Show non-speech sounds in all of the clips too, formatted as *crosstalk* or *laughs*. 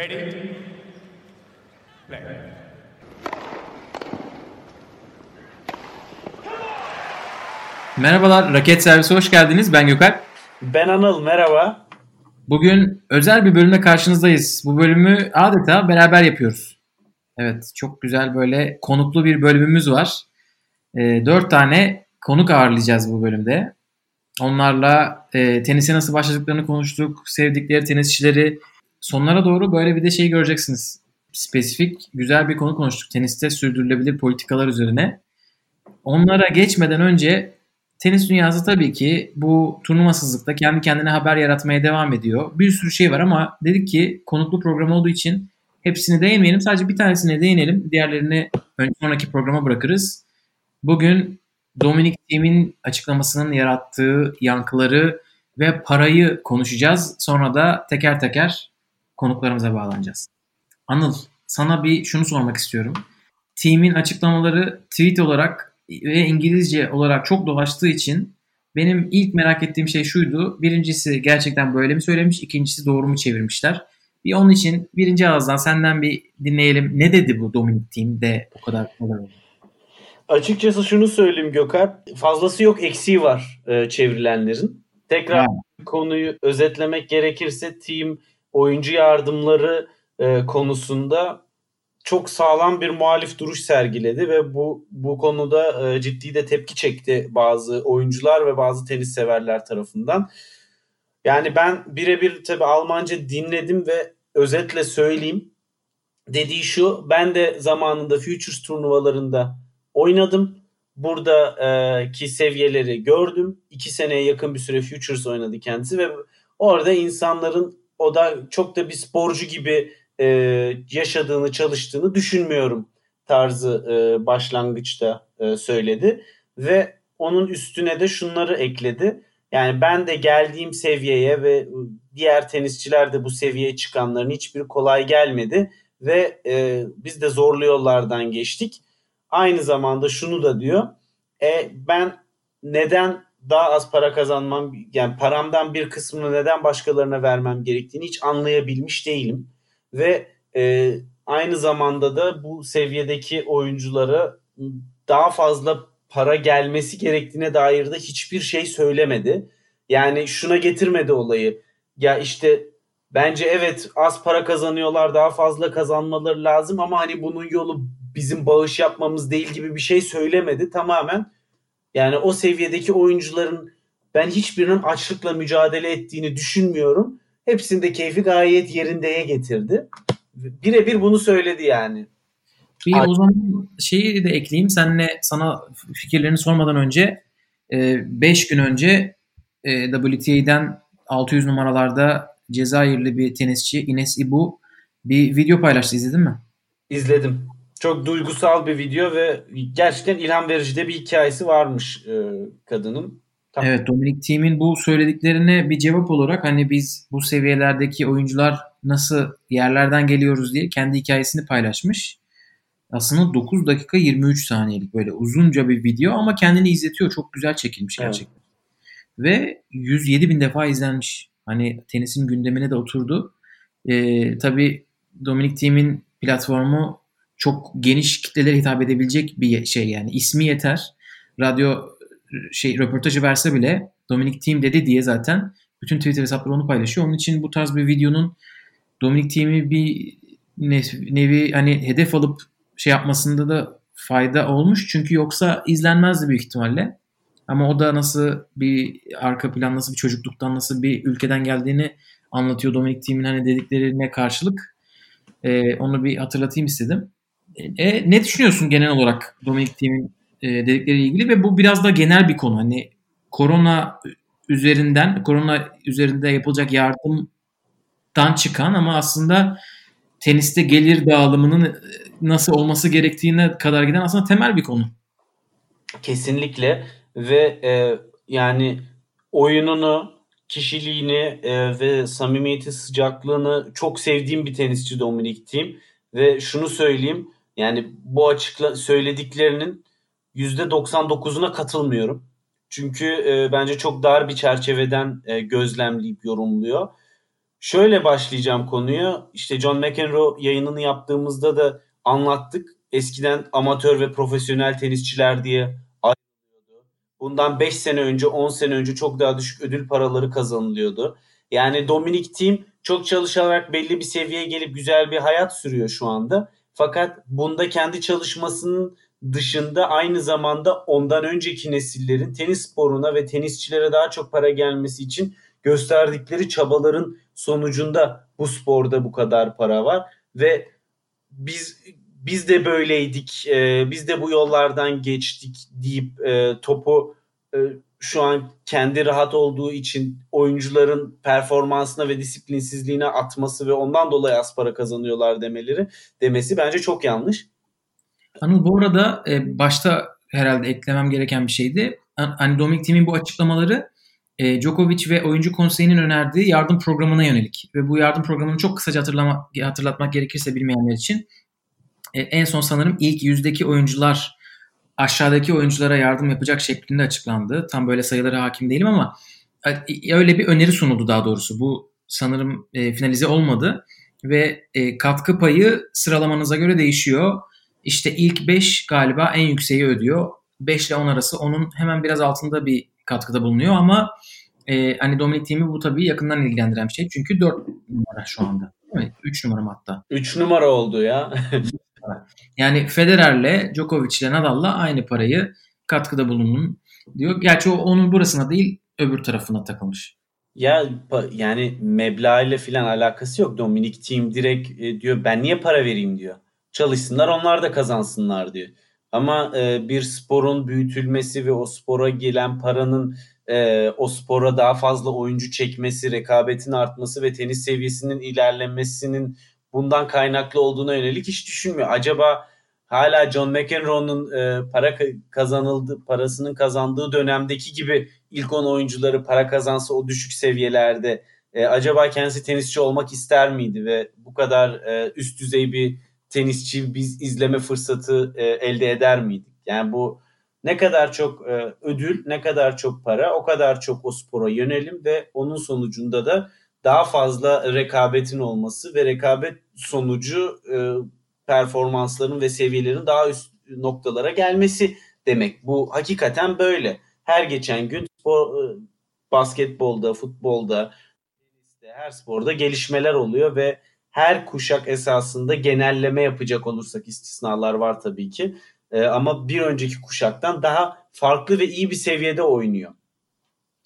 Ready? Play. Merhabalar, Raket Servisi hoş geldiniz. Ben Gökalp. Ben Anıl, merhaba. Bugün özel bir bölümle karşınızdayız. Bu bölümü adeta beraber yapıyoruz. Evet, çok güzel böyle konuklu bir bölümümüz var. E, dört tane konuk ağırlayacağız bu bölümde. Onlarla e, tenise nasıl başladıklarını konuştuk, sevdikleri tenisçileri. Sonlara doğru böyle bir de şey göreceksiniz. Spesifik, güzel bir konu konuştuk. Teniste sürdürülebilir politikalar üzerine. Onlara geçmeden önce tenis dünyası tabii ki bu turnuvasızlıkta kendi kendine haber yaratmaya devam ediyor. Bir sürü şey var ama dedik ki konuklu program olduğu için hepsini değinmeyelim. Sadece bir tanesine değinelim. Diğerlerini ön sonraki programa bırakırız. Bugün Dominic Thiem'in açıklamasının yarattığı yankıları ve parayı konuşacağız. Sonra da teker teker konuklarımıza bağlanacağız. Anıl, sana bir şunu sormak istiyorum. Team'in açıklamaları tweet olarak ve İngilizce olarak çok dolaştığı için benim ilk merak ettiğim şey şuydu. Birincisi gerçekten böyle mi söylemiş, ikincisi doğru mu çevirmişler. Bir onun için birinci ağızdan senden bir dinleyelim. Ne dedi bu Dominic Team de o kadar kolay? Açıkçası şunu söyleyeyim Gökalp. Fazlası yok eksiği var e, çevrilenlerin. Tekrar Yani. konuyu özetlemek gerekirse team oyuncu yardımları e, konusunda çok sağlam bir muhalif duruş sergiledi ve bu bu konuda e, ciddi de tepki çekti bazı oyuncular ve bazı tenis severler tarafından. Yani ben birebir tabi Almanca dinledim ve özetle söyleyeyim. Dediği şu ben de zamanında Futures turnuvalarında oynadım. Buradaki seviyeleri gördüm. İki seneye yakın bir süre Futures oynadı kendisi ve orada insanların o da çok da bir sporcu gibi e, yaşadığını, çalıştığını düşünmüyorum tarzı e, başlangıçta e, söyledi. Ve onun üstüne de şunları ekledi. Yani ben de geldiğim seviyeye ve diğer tenisçiler de bu seviyeye çıkanların hiçbir kolay gelmedi. Ve e, biz de zorlu yollardan geçtik. Aynı zamanda şunu da diyor. E, ben neden daha az para kazanmam yani paramdan bir kısmını neden başkalarına vermem gerektiğini hiç anlayabilmiş değilim. Ve e, aynı zamanda da bu seviyedeki oyunculara daha fazla para gelmesi gerektiğine dair de hiçbir şey söylemedi. Yani şuna getirmedi olayı. Ya işte bence evet az para kazanıyorlar daha fazla kazanmaları lazım ama hani bunun yolu bizim bağış yapmamız değil gibi bir şey söylemedi. Tamamen yani o seviyedeki oyuncuların ben hiçbirinin açlıkla mücadele ettiğini düşünmüyorum. Hepsinde keyfi gayet yerindeye getirdi. Birebir bunu söyledi yani. Bir o zaman şeyi de ekleyeyim. Senle sana fikirlerini sormadan önce 5 gün önce e, WTA'den 600 numaralarda Cezayirli bir tenisçi Ines Ibu bir video paylaştı. İzledin mi? İzledim. Çok duygusal bir video ve gerçekten ilham verici de bir hikayesi varmış e, kadının. Tamam. Evet Dominic Thiem'in bu söylediklerine bir cevap olarak hani biz bu seviyelerdeki oyuncular nasıl yerlerden geliyoruz diye kendi hikayesini paylaşmış. Aslında 9 dakika 23 saniyelik böyle uzunca bir video ama kendini izletiyor. Çok güzel çekilmiş gerçekten. Evet. Ve 107 bin defa izlenmiş. Hani tenisin gündemine de oturdu. Ee, tabii Dominic Thiem'in platformu çok geniş kitlelere hitap edebilecek bir şey yani. ismi yeter. Radyo şey röportajı verse bile Dominic Thiem dedi diye zaten bütün Twitter hesapları onu paylaşıyor. Onun için bu tarz bir videonun Dominic Thiem'i bir nevi hani hedef alıp şey yapmasında da fayda olmuş. Çünkü yoksa izlenmezdi büyük ihtimalle. Ama o da nasıl bir arka plan, nasıl bir çocukluktan, nasıl bir ülkeden geldiğini anlatıyor Dominic Thiem'in hani dediklerine karşılık. Ee, onu bir hatırlatayım istedim. E, ne düşünüyorsun genel olarak Dominic Thiem'in e, dedikleriyle ilgili ve bu biraz da genel bir konu. Hani korona üzerinden, korona üzerinde yapılacak yardımdan çıkan ama aslında teniste gelir dağılımının nasıl olması gerektiğine kadar giden aslında temel bir konu. Kesinlikle ve e, yani oyununu, kişiliğini e, ve samimiyeti, sıcaklığını çok sevdiğim bir tenisçi Dominic Thiem ve şunu söyleyeyim yani bu açıkla söylediklerinin %99'una katılmıyorum. Çünkü e, bence çok dar bir çerçeveden e, gözlemleyip yorumluyor. şöyle başlayacağım konuya. İşte John McEnroe yayınını yaptığımızda da anlattık. Eskiden amatör ve profesyonel tenisçiler diye ayrılıyordu. Bundan 5 sene önce 10 sene önce çok daha düşük ödül paraları kazanılıyordu. Yani Dominic Thiem çok çalışarak belli bir seviyeye gelip güzel bir hayat sürüyor şu anda. Fakat bunda kendi çalışmasının dışında aynı zamanda ondan önceki nesillerin tenis sporuna ve tenisçilere daha çok para gelmesi için gösterdikleri çabaların sonucunda bu sporda bu kadar para var. Ve biz biz de böyleydik, e, biz de bu yollardan geçtik deyip e, topu e, şu an kendi rahat olduğu için oyuncuların performansına ve disiplinsizliğine atması ve ondan dolayı az para kazanıyorlar demeleri demesi bence çok yanlış. Anıl bu arada e, başta herhalde eklemem gereken bir şeydi. Hani Dominic Thiem'in bu açıklamaları e, Djokovic ve oyuncu konseyinin önerdiği yardım programına yönelik. Ve bu yardım programını çok kısaca hatırlama, hatırlatmak gerekirse bilmeyenler için e, en son sanırım ilk yüzdeki oyuncular aşağıdaki oyunculara yardım yapacak şeklinde açıklandı. Tam böyle sayılara hakim değilim ama öyle bir öneri sunuldu daha doğrusu. Bu sanırım e, finalize olmadı ve e, katkı payı sıralamanıza göre değişiyor. İşte ilk 5 galiba en yükseği ödüyor. 5 ile 10 arası onun hemen biraz altında bir katkıda bulunuyor ama e, hani Dominic Thiem'i bu tabii yakından ilgilendiren bir şey. Çünkü 4 numara şu anda. Değil mi? 3 numara hatta. 3 numara oldu ya. *laughs* yani Federer'le Djokovic'le Nadal'la aynı parayı katkıda bulunun diyor. Gerçi o onun burasına değil öbür tarafına takılmış. Ya yani meblağ ile filan alakası yok. Dominic Thiem direkt e, diyor ben niye para vereyim diyor. Çalışsınlar onlar da kazansınlar diyor. Ama e, bir sporun büyütülmesi ve o spora gelen paranın e, o spora daha fazla oyuncu çekmesi, rekabetin artması ve tenis seviyesinin ilerlemesinin bundan kaynaklı olduğuna yönelik hiç düşünmüyor. Acaba hala John McEnroe'nun e, para kazanıldı parasının kazandığı dönemdeki gibi ilk 10 oyuncuları para kazansa o düşük seviyelerde e, acaba kendisi tenisçi olmak ister miydi ve bu kadar e, üst düzey bir tenisçi biz izleme fırsatı e, elde eder miydik? Yani bu ne kadar çok e, ödül, ne kadar çok para, o kadar çok o spora yönelim ve onun sonucunda da daha fazla rekabetin olması ve rekabet sonucu e, performansların ve seviyelerin daha üst noktalara gelmesi demek. Bu hakikaten böyle. Her geçen gün spor, e, basketbolda, futbolda, her sporda gelişmeler oluyor ve her kuşak esasında genelleme yapacak olursak istisnalar var tabii ki. E, ama bir önceki kuşaktan daha farklı ve iyi bir seviyede oynuyor.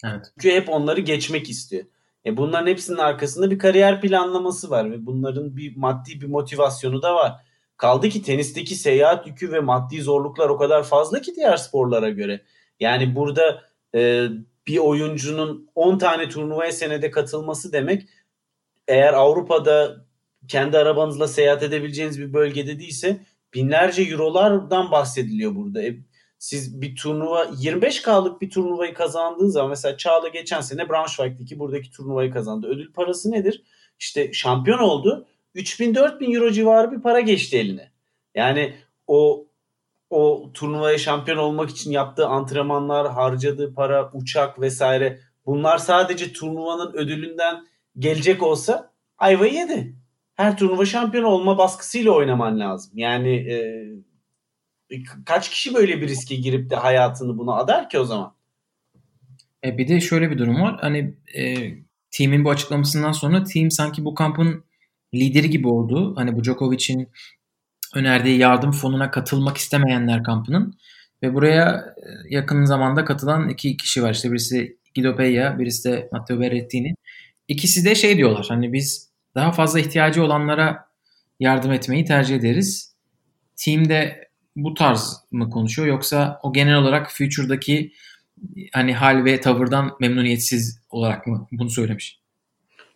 Evet. Çünkü hep onları geçmek istiyor. E bunların hepsinin arkasında bir kariyer planlaması var ve bunların bir maddi bir motivasyonu da var. Kaldı ki tenisteki seyahat yükü ve maddi zorluklar o kadar fazla ki diğer sporlara göre. Yani burada e, bir oyuncunun 10 tane turnuvaya senede katılması demek eğer Avrupa'da kendi arabanızla seyahat edebileceğiniz bir bölgede değilse binlerce eurolardan bahsediliyor burada. E, siz bir turnuva 25K'lık bir turnuvayı kazandığınız zaman mesela Çağla geçen sene Braunschweig'deki buradaki turnuvayı kazandı. Ödül parası nedir? İşte şampiyon oldu. 3000-4000 euro civarı bir para geçti eline. Yani o o turnuvaya şampiyon olmak için yaptığı antrenmanlar, harcadığı para, uçak vesaire bunlar sadece turnuvanın ödülünden gelecek olsa ayvayı yedi her turnuva şampiyon olma baskısıyla oynaman lazım. Yani e, kaç kişi böyle bir riske girip de hayatını buna adar ki o zaman? E bir de şöyle bir durum var. Hani e, team'in bu açıklamasından sonra team sanki bu kampın lideri gibi oldu. Hani bu Djokovic'in önerdiği yardım fonuna katılmak istemeyenler kampının ve buraya yakın zamanda katılan iki kişi var. İşte birisi Guido Pella, birisi de Matteo Berrettini. İkisi de şey diyorlar. Hani biz daha fazla ihtiyacı olanlara yardım etmeyi tercih ederiz. Team'de bu tarz mı konuşuyor yoksa o genel olarak Future'daki hani hal ve tavırdan memnuniyetsiz olarak mı bunu söylemiş?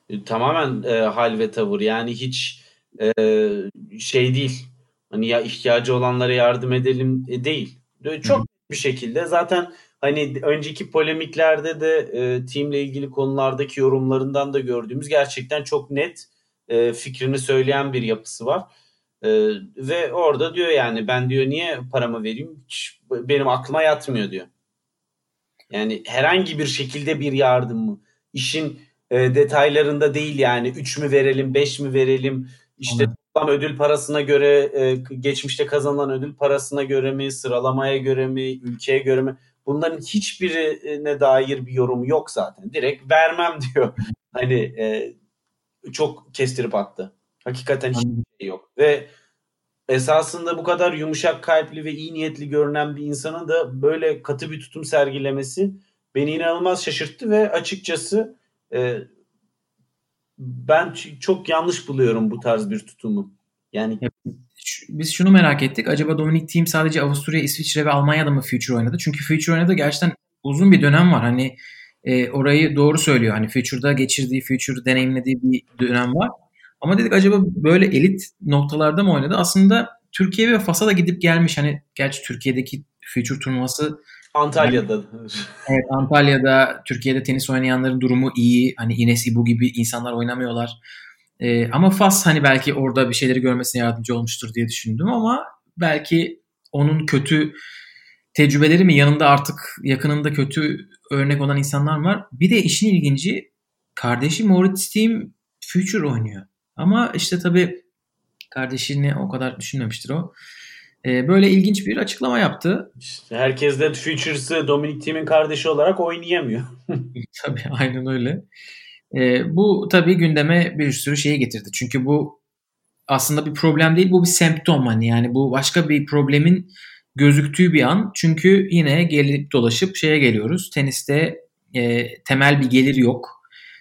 E, tamamen e, hal ve tavır yani hiç e, şey değil. Hani ya ihtiyacı olanlara yardım edelim e, değil. Çok Hı. bir şekilde zaten hani önceki polemiklerde de e, teamle ilgili konulardaki yorumlarından da gördüğümüz gerçekten çok net e, fikrini söyleyen bir yapısı var. E, ve orada diyor yani ben diyor niye paramı vereyim? Hiç, benim aklıma yatmıyor diyor. Yani herhangi bir şekilde bir yardım mı? İşin e, detaylarında değil yani 3 mü verelim 5 mi verelim? İşte toplam ödül parasına göre e, geçmişte kazanılan ödül parasına göre mi sıralamaya göre mi ülkeye göre mi? Bunların hiçbirine dair bir yorum yok zaten. Direkt vermem *laughs* diyor. Hani e, çok kestirip attı hakikaten hiçbir şey yok ve esasında bu kadar yumuşak kalpli ve iyi niyetli görünen bir insanın da böyle katı bir tutum sergilemesi beni inanılmaz şaşırttı ve açıkçası e, ben çok yanlış buluyorum bu tarz bir tutumu. Yani biz şunu merak ettik. Acaba Dominic Thiem sadece Avusturya, İsviçre ve Almanya'da mı Future oynadı? Çünkü Future oynadı gerçekten uzun bir dönem var. Hani e, orayı doğru söylüyor. Hani Future'da geçirdiği, Future deneyimlediği bir dönem var. Ama dedik acaba böyle elit noktalarda mı oynadı? Aslında Türkiye ve Fas'a da gidip gelmiş. Hani gerçi Türkiye'deki Future turnuvası Antalya'da. *laughs* evet Antalya'da Türkiye'de tenis oynayanların durumu iyi. Hani Ines Ibu gibi insanlar oynamıyorlar. Ee, ama Fas hani belki orada bir şeyleri görmesine yardımcı olmuştur diye düşündüm ama belki onun kötü tecrübeleri mi yanında artık yakınında kötü örnek olan insanlar var. Bir de işin ilginci kardeşi Moritz Team Future oynuyor. Ama işte tabii kardeşini o kadar düşünmemiştir o. Ee, böyle ilginç bir açıklama yaptı. İşte herkes de Futures'ı Dominic Thiem'in kardeşi olarak oynayamıyor. *laughs* *laughs* tabii aynen öyle. Ee, bu tabii gündeme bir sürü şeyi getirdi. Çünkü bu aslında bir problem değil bu bir semptom hani yani bu başka bir problemin gözüktüğü bir an. Çünkü yine gelip dolaşıp şeye geliyoruz. Teniste e, temel bir gelir yok.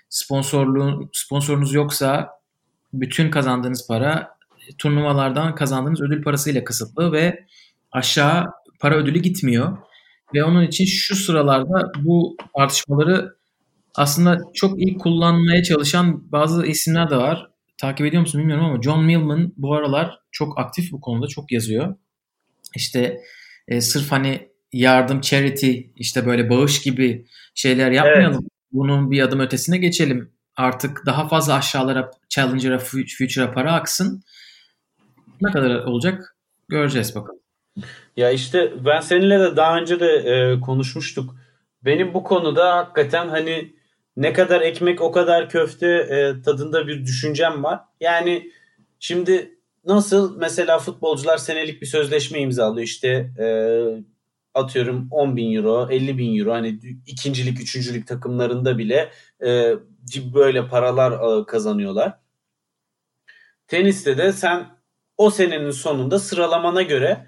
Sponsorluğun sponsorunuz yoksa bütün kazandığınız para turnuvalardan kazandığınız ödül parasıyla kısıtlı ve aşağı para ödülü gitmiyor. Ve onun için şu sıralarda bu tartışmaları aslında çok iyi kullanmaya çalışan bazı isimler de var. Takip ediyor musun bilmiyorum ama John Millman bu aralar çok aktif bu konuda çok yazıyor. İşte e, sırf hani yardım, charity, işte böyle bağış gibi şeyler yapmayalım. Evet. Bunun bir adım ötesine geçelim. Artık daha fazla aşağılara, Challenger'a, Future'a para aksın. Ne kadar olacak göreceğiz bakalım. Ya işte ben seninle de daha önce de e, konuşmuştuk. Benim bu konuda hakikaten hani ne kadar ekmek o kadar köfte e, tadında bir düşüncem var. Yani şimdi nasıl mesela futbolcular senelik bir sözleşme imzalıyor işte e, atıyorum 10 bin euro 50 bin euro hani ikincilik üçüncülük takımlarında bile e, böyle paralar kazanıyorlar. Teniste de sen o senenin sonunda sıralamana göre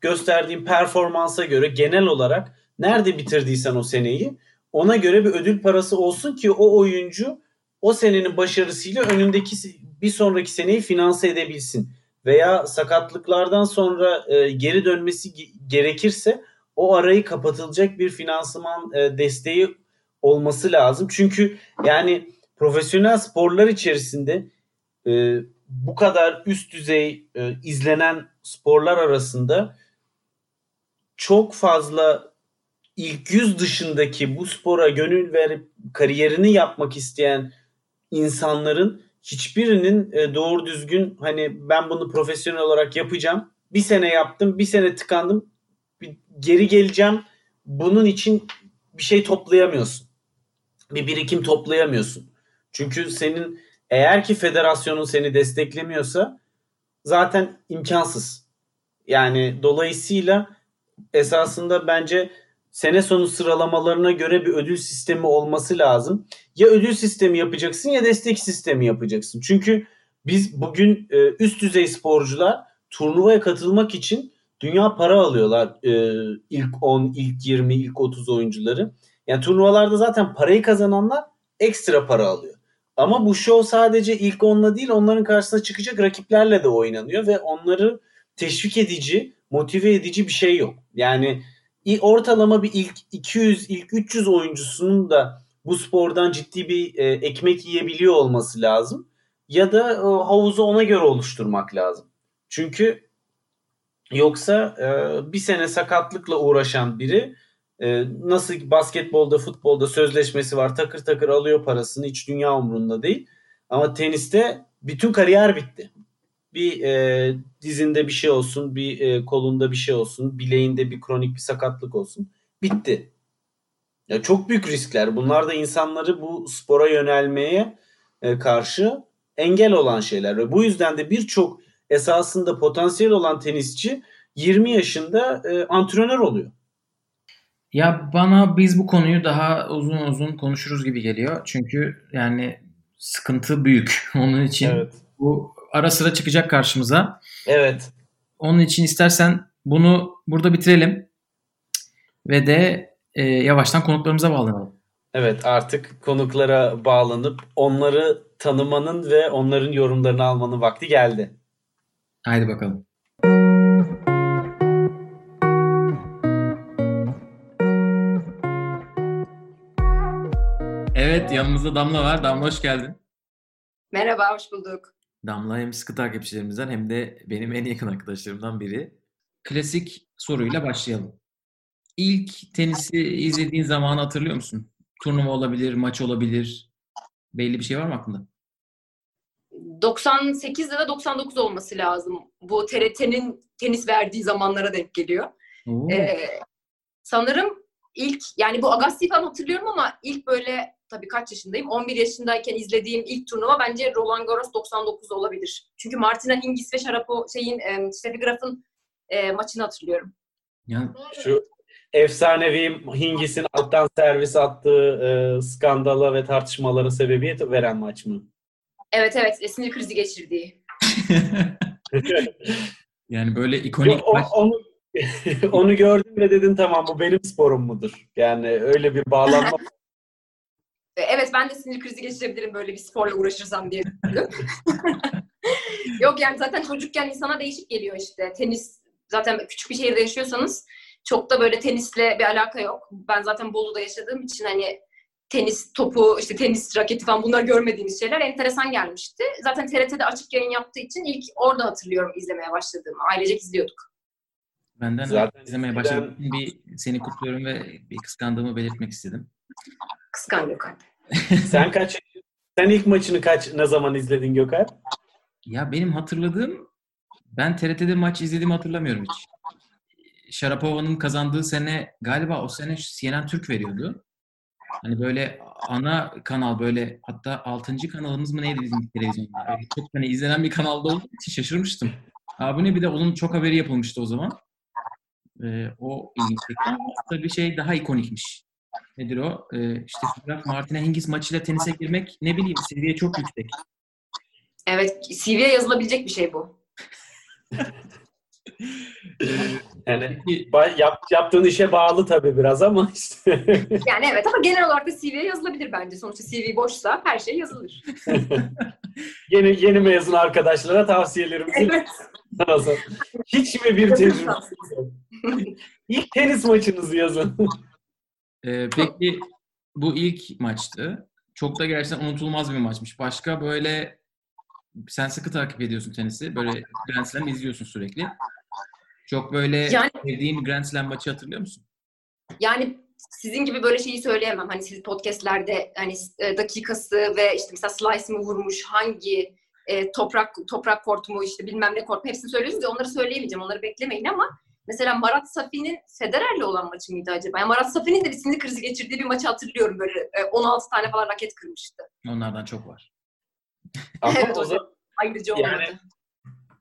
gösterdiğin performansa göre genel olarak nerede bitirdiysen o seneyi ona göre bir ödül parası olsun ki o oyuncu o senenin başarısıyla önündeki bir sonraki seneyi finanse edebilsin. Veya sakatlıklardan sonra e, geri dönmesi gerekirse o arayı kapatılacak bir finansman e, desteği olması lazım. Çünkü yani profesyonel sporlar içerisinde e, bu kadar üst düzey e, izlenen sporlar arasında çok fazla ilk yüz dışındaki bu spora gönül verip kariyerini yapmak isteyen insanların hiçbirinin e, doğru düzgün hani ben bunu profesyonel olarak yapacağım. Bir sene yaptım, bir sene tıkandım. Bir geri geleceğim. Bunun için bir şey toplayamıyorsun. Bir birikim toplayamıyorsun. Çünkü senin eğer ki federasyonun seni desteklemiyorsa zaten imkansız. Yani dolayısıyla esasında bence sene sonu sıralamalarına göre bir ödül sistemi olması lazım. Ya ödül sistemi yapacaksın ya destek sistemi yapacaksın. Çünkü biz bugün e, üst düzey sporcular turnuvaya katılmak için dünya para alıyorlar. E, ilk 10, ilk 20, ilk 30 oyuncuları. Yani turnuvalarda zaten parayı kazananlar ekstra para alıyor. Ama bu show sadece ilk onunla değil onların karşısına çıkacak rakiplerle de oynanıyor ve onları teşvik edici, motive edici bir şey yok. Yani ortalama bir ilk 200, ilk 300 oyuncusunun da bu spordan ciddi bir e, ekmek yiyebiliyor olması lazım. Ya da e, havuzu ona göre oluşturmak lazım. Çünkü yoksa e, bir sene sakatlıkla uğraşan biri e, nasıl basketbolda, futbolda sözleşmesi var. Takır takır alıyor parasını. Hiç dünya umrunda değil. Ama teniste bütün kariyer bitti. Bir e, dizinde bir şey olsun, bir e, kolunda bir şey olsun, bileğinde bir kronik bir sakatlık olsun. Bitti. Ya çok büyük riskler. Bunlar da insanları bu spora yönelmeye e, karşı engel olan şeyler ve bu yüzden de birçok esasında potansiyel olan tenisçi 20 yaşında e, antrenör oluyor. Ya bana biz bu konuyu daha uzun uzun konuşuruz gibi geliyor. Çünkü yani sıkıntı büyük. *laughs* Onun için Evet. bu ara sıra çıkacak karşımıza. Evet. Onun için istersen bunu burada bitirelim ve de e, yavaştan konuklarımıza bağlanalım. Evet artık konuklara bağlanıp onları tanımanın ve onların yorumlarını almanın vakti geldi. Haydi bakalım. Evet yanımızda Damla var. Damla hoş geldin. Merhaba, hoş bulduk. Damla hem sıkı takipçilerimizden hem de benim en yakın arkadaşlarımdan biri. Klasik soruyla başlayalım. İlk tenisi izlediğin zamanı hatırlıyor musun? Turnuva olabilir, maç olabilir. Belli bir şey var mı aklında? 98 ya da 99 olması lazım. Bu TRT'nin tenis verdiği zamanlara denk geliyor. Oo. Ee, sanırım ilk, yani bu Agassi'yi falan hatırlıyorum ama ilk böyle, tabii kaç yaşındayım? 11 yaşındayken izlediğim ilk turnuva bence Roland Garros 99 olabilir. Çünkü Martina Hingis ve Sharapov şeyin, e, Steffi Graf'ın e, maçını hatırlıyorum. Ya, Şu efsanevi Hingis'in alttan servis attığı e, skandala ve tartışmalara sebebiyet veren maç mı? Evet evet, e, sinir krizi geçirdiği. *laughs* yani böyle ikonik Yok, o- maç. onu, *laughs* onu gördün ve dedin tamam bu benim sporum mudur? Yani öyle bir bağlanma. *laughs* E, Evet ben de sinir krizi geçirebilirim böyle bir sporla uğraşırsam diye düşündüm. *laughs* Yok yani zaten çocukken insana değişik geliyor işte. Tenis zaten küçük bir şehirde yaşıyorsanız çok da böyle tenisle bir alaka yok. Ben zaten Bolu'da yaşadığım için hani tenis topu, işte tenis raketi falan bunlar görmediğimiz şeyler enteresan gelmişti. Zaten TRT'de açık yayın yaptığı için ilk orada hatırlıyorum izlemeye başladığımı. Ailecek izliyorduk. Benden Zaten izlemeye için bir seni kutluyorum ve bir kıskandığımı belirtmek istedim. Kıskan Gökhan. *laughs* Sen kaç sen ilk maçını kaç ne zaman izledin Gökhan? Ya benim hatırladığım ben TRT'de maç izlediğimi hatırlamıyorum hiç. Sharapova'nın kazandığı sene galiba o sene CNN Türk veriyordu. Hani böyle ana kanal böyle hatta 6. kanalımız mı neydi bizim televizyonda? Öyle çok hani izlenen bir kanalda olduğu için şaşırmıştım. Abi ne bir de onun çok haberi yapılmıştı o zaman. Ee, o ilginçti. Ama tabii şey daha ikonikmiş. Nedir o? Ee, işte Martina Hingis maçıyla tenise girmek ne bileyim seviye çok yüksek. Evet CV'ye yazılabilecek bir şey bu. Yani Peki, ba- yap, yaptığın işe bağlı tabii biraz ama işte. *laughs* Yani evet ama genel olarak da CV'ye yazılabilir bence. Sonuçta CV boşsa her şey yazılır. *laughs* yeni yeni mezun arkadaşlara tavsiyelerimizi Evet. *laughs* Hiç mi bir tecrübe yok? İlk tenis maçınızı yazın. Ee, peki bu ilk maçtı. Çok da gerçekten unutulmaz bir maçmış. Başka böyle sen sıkı takip ediyorsun tenisi. Böyle Grand Slam izliyorsun sürekli. Çok böyle Yani- sevdiğin Grand Slam maçı hatırlıyor musun? Yani sizin gibi böyle şeyi söyleyemem. Hani siz podcastlerde hani e, dakikası ve işte mesela slice mı vurmuş, hangi e, toprak toprak kort mu işte bilmem ne kort mu hepsini söylüyorsunuz ya onları söyleyemeyeceğim. Onları beklemeyin ama mesela Marat Safi'nin Federer'le olan maçı mıydı acaba? Yani Marat Safi'nin de bir sinir krizi geçirdiği bir maçı hatırlıyorum böyle e, 16 tane falan raket kırmıştı. Onlardan çok var. Evet, o o zaman Ayrıca Yani- olmadı.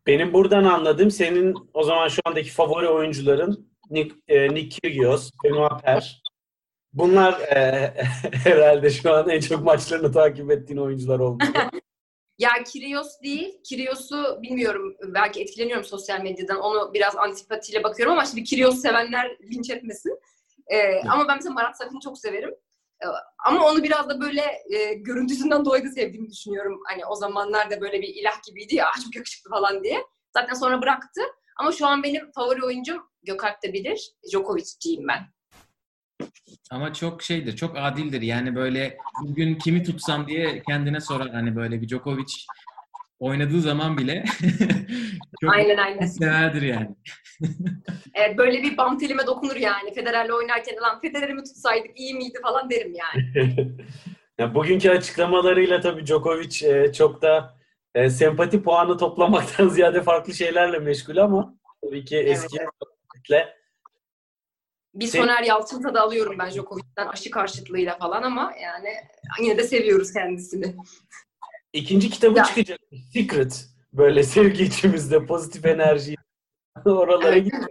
benim buradan anladığım senin o zaman şu andaki favori oyuncuların Nick, e, Nick Kyrgios, Benoit Per. Bunlar e, *laughs* herhalde şu an en çok maçlarını takip ettiğin oyuncular oldu. *laughs* Ya Kyrgios değil. Kyrgios'u bilmiyorum. Belki etkileniyorum sosyal medyadan. Onu biraz antipatiyle bakıyorum ama şimdi Kyrgios sevenler linç etmesin. Ee, Ama ben mesela Marat Safi'ni çok severim. Ee, ama onu biraz da böyle e, görüntüsünden dolayı da sevdiğimi düşünüyorum. Hani o zamanlarda böyle bir ilah gibiydi ya çok yakışıklı falan diye. Zaten sonra bıraktı. Ama şu an benim favori oyuncum Gökalp de bilir. Djokovic'ciyim ben. Ama çok şeydir, çok adildir. Yani böyle bugün kimi tutsam diye kendine sorar. Hani böyle bir Djokovic oynadığı zaman bile *laughs* çok Aynen aynen. severdir yani. *laughs* Evet, böyle bir bam telime dokunur yani. Federer'le oynarken lan Federer'i mi tutsaydık iyi miydi falan derim yani. *laughs* ya bugünkü açıklamalarıyla tabii Djokovic e, çok da e, sempati puanı toplamaktan ziyade farklı şeylerle meşgul ama tabii ki eski Bir Sen- Soner Yalçın tadı alıyorum ben Djokovic'ten aşı karşıtlığıyla falan ama yani yine de seviyoruz kendisini. İkinci kitabı Ya. çıkacak. Secret. Böyle sevgi içimizde pozitif enerji *laughs* oralara Evet. gidiyor.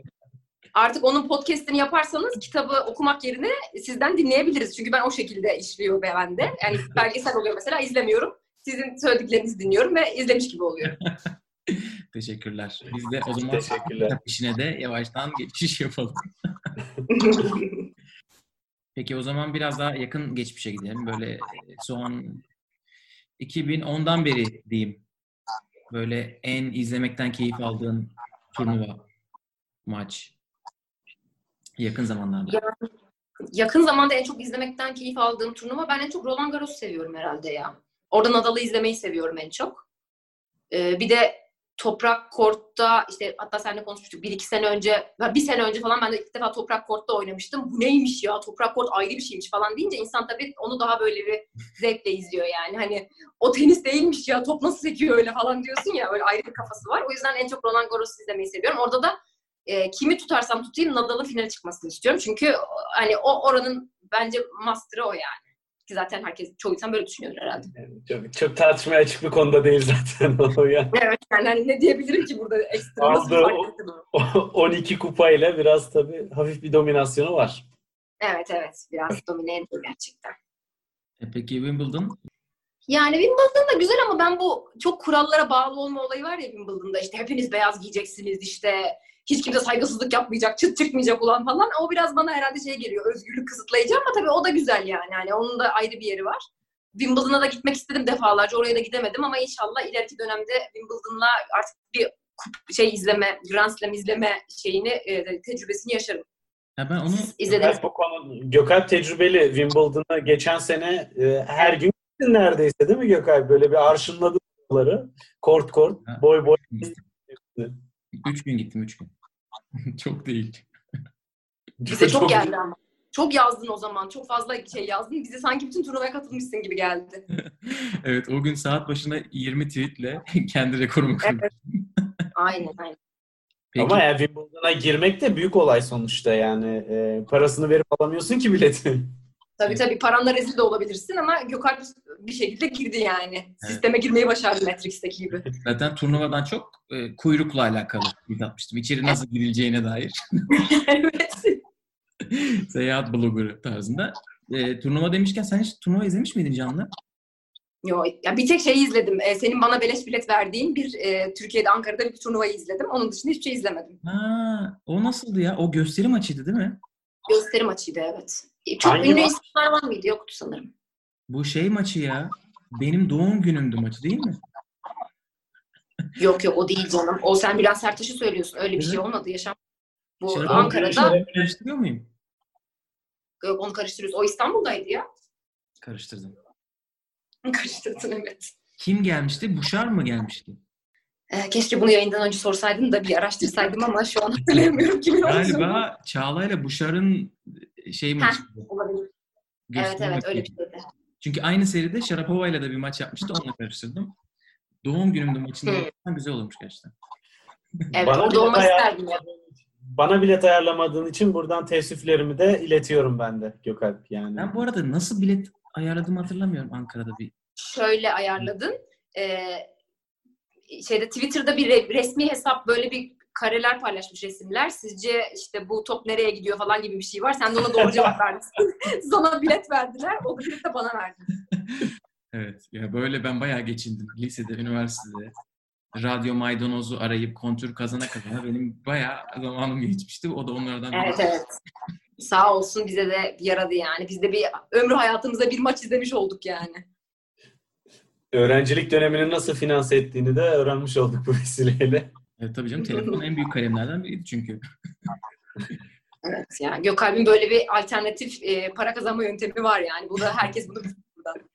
Artık onun podcast'ini yaparsanız kitabı okumak yerine sizden dinleyebiliriz. Çünkü ben o şekilde işliyor be bende. Yani belgesel oluyor mesela izlemiyorum. Sizin söylediklerinizi dinliyorum ve izlemiş gibi oluyor. *laughs* Teşekkürler. Biz de o *laughs* zaman kitap işine de yavaştan geçiş yapalım. *laughs* Peki o zaman biraz daha yakın geçmişe gidelim. Böyle e, son 2010'dan beri diyeyim. Böyle en izlemekten keyif aldığın turnuva, maç. Yakın zamanlarda. Ya, yakın zamanda en çok izlemekten keyif aldığım turnuva ben en çok Roland Garros'u seviyorum herhalde ya. Orada Nadal'ı izlemeyi seviyorum en çok. Ee, bir de toprak kortta işte hatta seninle konuşmuştuk bir iki sene önce bir sene önce falan ben de ilk defa toprak kortta oynamıştım. Bu neymiş ya toprak kort ayrı bir şeymiş falan deyince insan tabii onu daha böyle bir zevkle izliyor yani. Hani o tenis değilmiş ya top nasıl sekiyor öyle falan diyorsun ya öyle ayrı bir kafası var. O yüzden en çok Roland Garros'u izlemeyi seviyorum. Orada da e, kimi tutarsam tutayım Nadal'ın finale çıkmasını istiyorum. Çünkü hani o oranın bence master'ı o yani. Ki zaten herkes çoğu insan böyle düşünüyor herhalde. Yani çok, çok tartışmaya açık bir konuda değil zaten *laughs* o ya. Evet yani hani ne diyebilirim ki burada ekstra ettim? *laughs* O 12 kupayla biraz tabii hafif bir dominasyonu var. Evet evet biraz domine ediyor gerçekten. E peki Wimbledon? Yani Wimbledon da güzel ama ben bu çok kurallara bağlı olma olayı var ya Wimbledon'da işte hepiniz beyaz giyeceksiniz işte hiç kimse saygısızlık yapmayacak, çıt çıkmayacak ulan falan. O biraz bana herhalde şey geliyor, özgürlük kısıtlayıcı ama tabii o da güzel yani. yani onun da ayrı bir yeri var. Wimbledon'a da gitmek istedim defalarca, oraya da gidemedim ama inşallah ileriki dönemde Wimbledon'la artık bir şey izleme, Grand Slam izleme şeyini, e, tecrübesini yaşarım. Ya ben onu Gökalp, bu konu, Gökalp tecrübeli Wimbledon'a geçen sene e, her gün gittin neredeyse değil mi Gökalp? Böyle bir arşınladı bunları. Kort kort, boy boy. Üç gün gittim üç gün. *laughs* Çok değil. Bize çok geldi ama. Çok yazdın o zaman. Çok fazla şey yazdın. Bize sanki bütün turnuvaya katılmışsın gibi geldi. *laughs* evet o gün saat başına 20 tweetle *laughs* kendi rekorumu kırdım. Evet. Aynen aynen. Peki, Ama yani Wimbledon'a girmek de büyük olay sonuçta yani. E, parasını verip alamıyorsun ki bileti. Tabii tabii paranla rezil de olabilirsin ama Gökalp bir şekilde girdi yani. Sisteme girmeyi başardı Matrix'teki gibi. *laughs* zaten turnuvadan çok e, kuyrukla alakalı tweet atmıştım. İçeri nasıl girileceğine dair. *laughs* evet. *laughs* Seyahat bloggerı tarzında. E, turnuva demişken sen hiç turnuva izlemiş miydin Canlı? Yo, ya bir tek şeyi izledim. Ee, senin bana beleş bilet verdiğin bir e, Türkiye'de Ankara'da bir turnuvayı izledim. Onun dışında hiçbir şey izlemedim. Ha, o nasıldı ya? O gösteri maçıydı değil mi? Gösteri maçıydı evet. E, Çok Hangi ünlü maç? isimler var mıydı? Yoktu sanırım. Bu şey maçı ya. Benim doğum günümdü maçı değil mi? *laughs* Yok yok o değil canım. O sen Bülent Sertaş'ı söylüyorsun. Öyle bir şey olmadı yaşam. Bu Şarap- Ankara'da Şarap Karıştırıyor muyum? yok onu karıştırıyoruz. O İstanbul'daydı ya. Karıştırdım. *laughs* Karıştırdın evet. Kim gelmişti? Buşar mı gelmişti? Ee, keşke bunu yayından önce sorsaydın da bir araştırsaydım ama şu an *laughs* hatırlayamıyorum kimin. Galiba Çağla ile Buşar'ın şey maçı. Olabilir. Gösteri Evet evet öyle bir şeydi. Çünkü aynı seride Sharapova ile de bir maç yapmıştı. Onunla karıştırdım. Doğum günümde maçında olursa güzel olmuş gerçekten. *laughs* Evet Bana orada bilet olmak ayar- isterdim ya. Bana bilet ayarlamadığın için buradan teessüflerimi de iletiyorum ben de Gökalp yani. Ben bu arada nasıl bilet ayarladığımı hatırlamıyorum Ankara'da bir. Şöyle ayarladın. Ee, şeyde Twitter'da bir re- resmi hesap böyle bir kareler paylaşmış resimler. Sizce işte bu top nereye gidiyor falan gibi bir şey var. Sen de ona doğru cevap *laughs* vermişsin. *laughs* Sana bilet verdiler. O bilet de bana verdi. *laughs* Evet. Ya böyle ben bayağı geçindim. Lisede, üniversitede. Radyo maydanozu arayıp kontür kazana kazana benim bayağı zamanım geçmişti. O da onlardan Evet evet. Sağ olsun bize de yaradı yani. Biz de bir ömrü hayatımızda bir maç izlemiş olduk yani. Öğrencilik dönemini nasıl finanse ettiğini de öğrenmiş olduk bu vesileyle. Evet tabii canım telefon en büyük kalemlerden biriydi çünkü. *laughs* Evet yani Gökalp'in böyle bir alternatif e, para kazanma yöntemi var yani. Bu da herkes bunu buradan.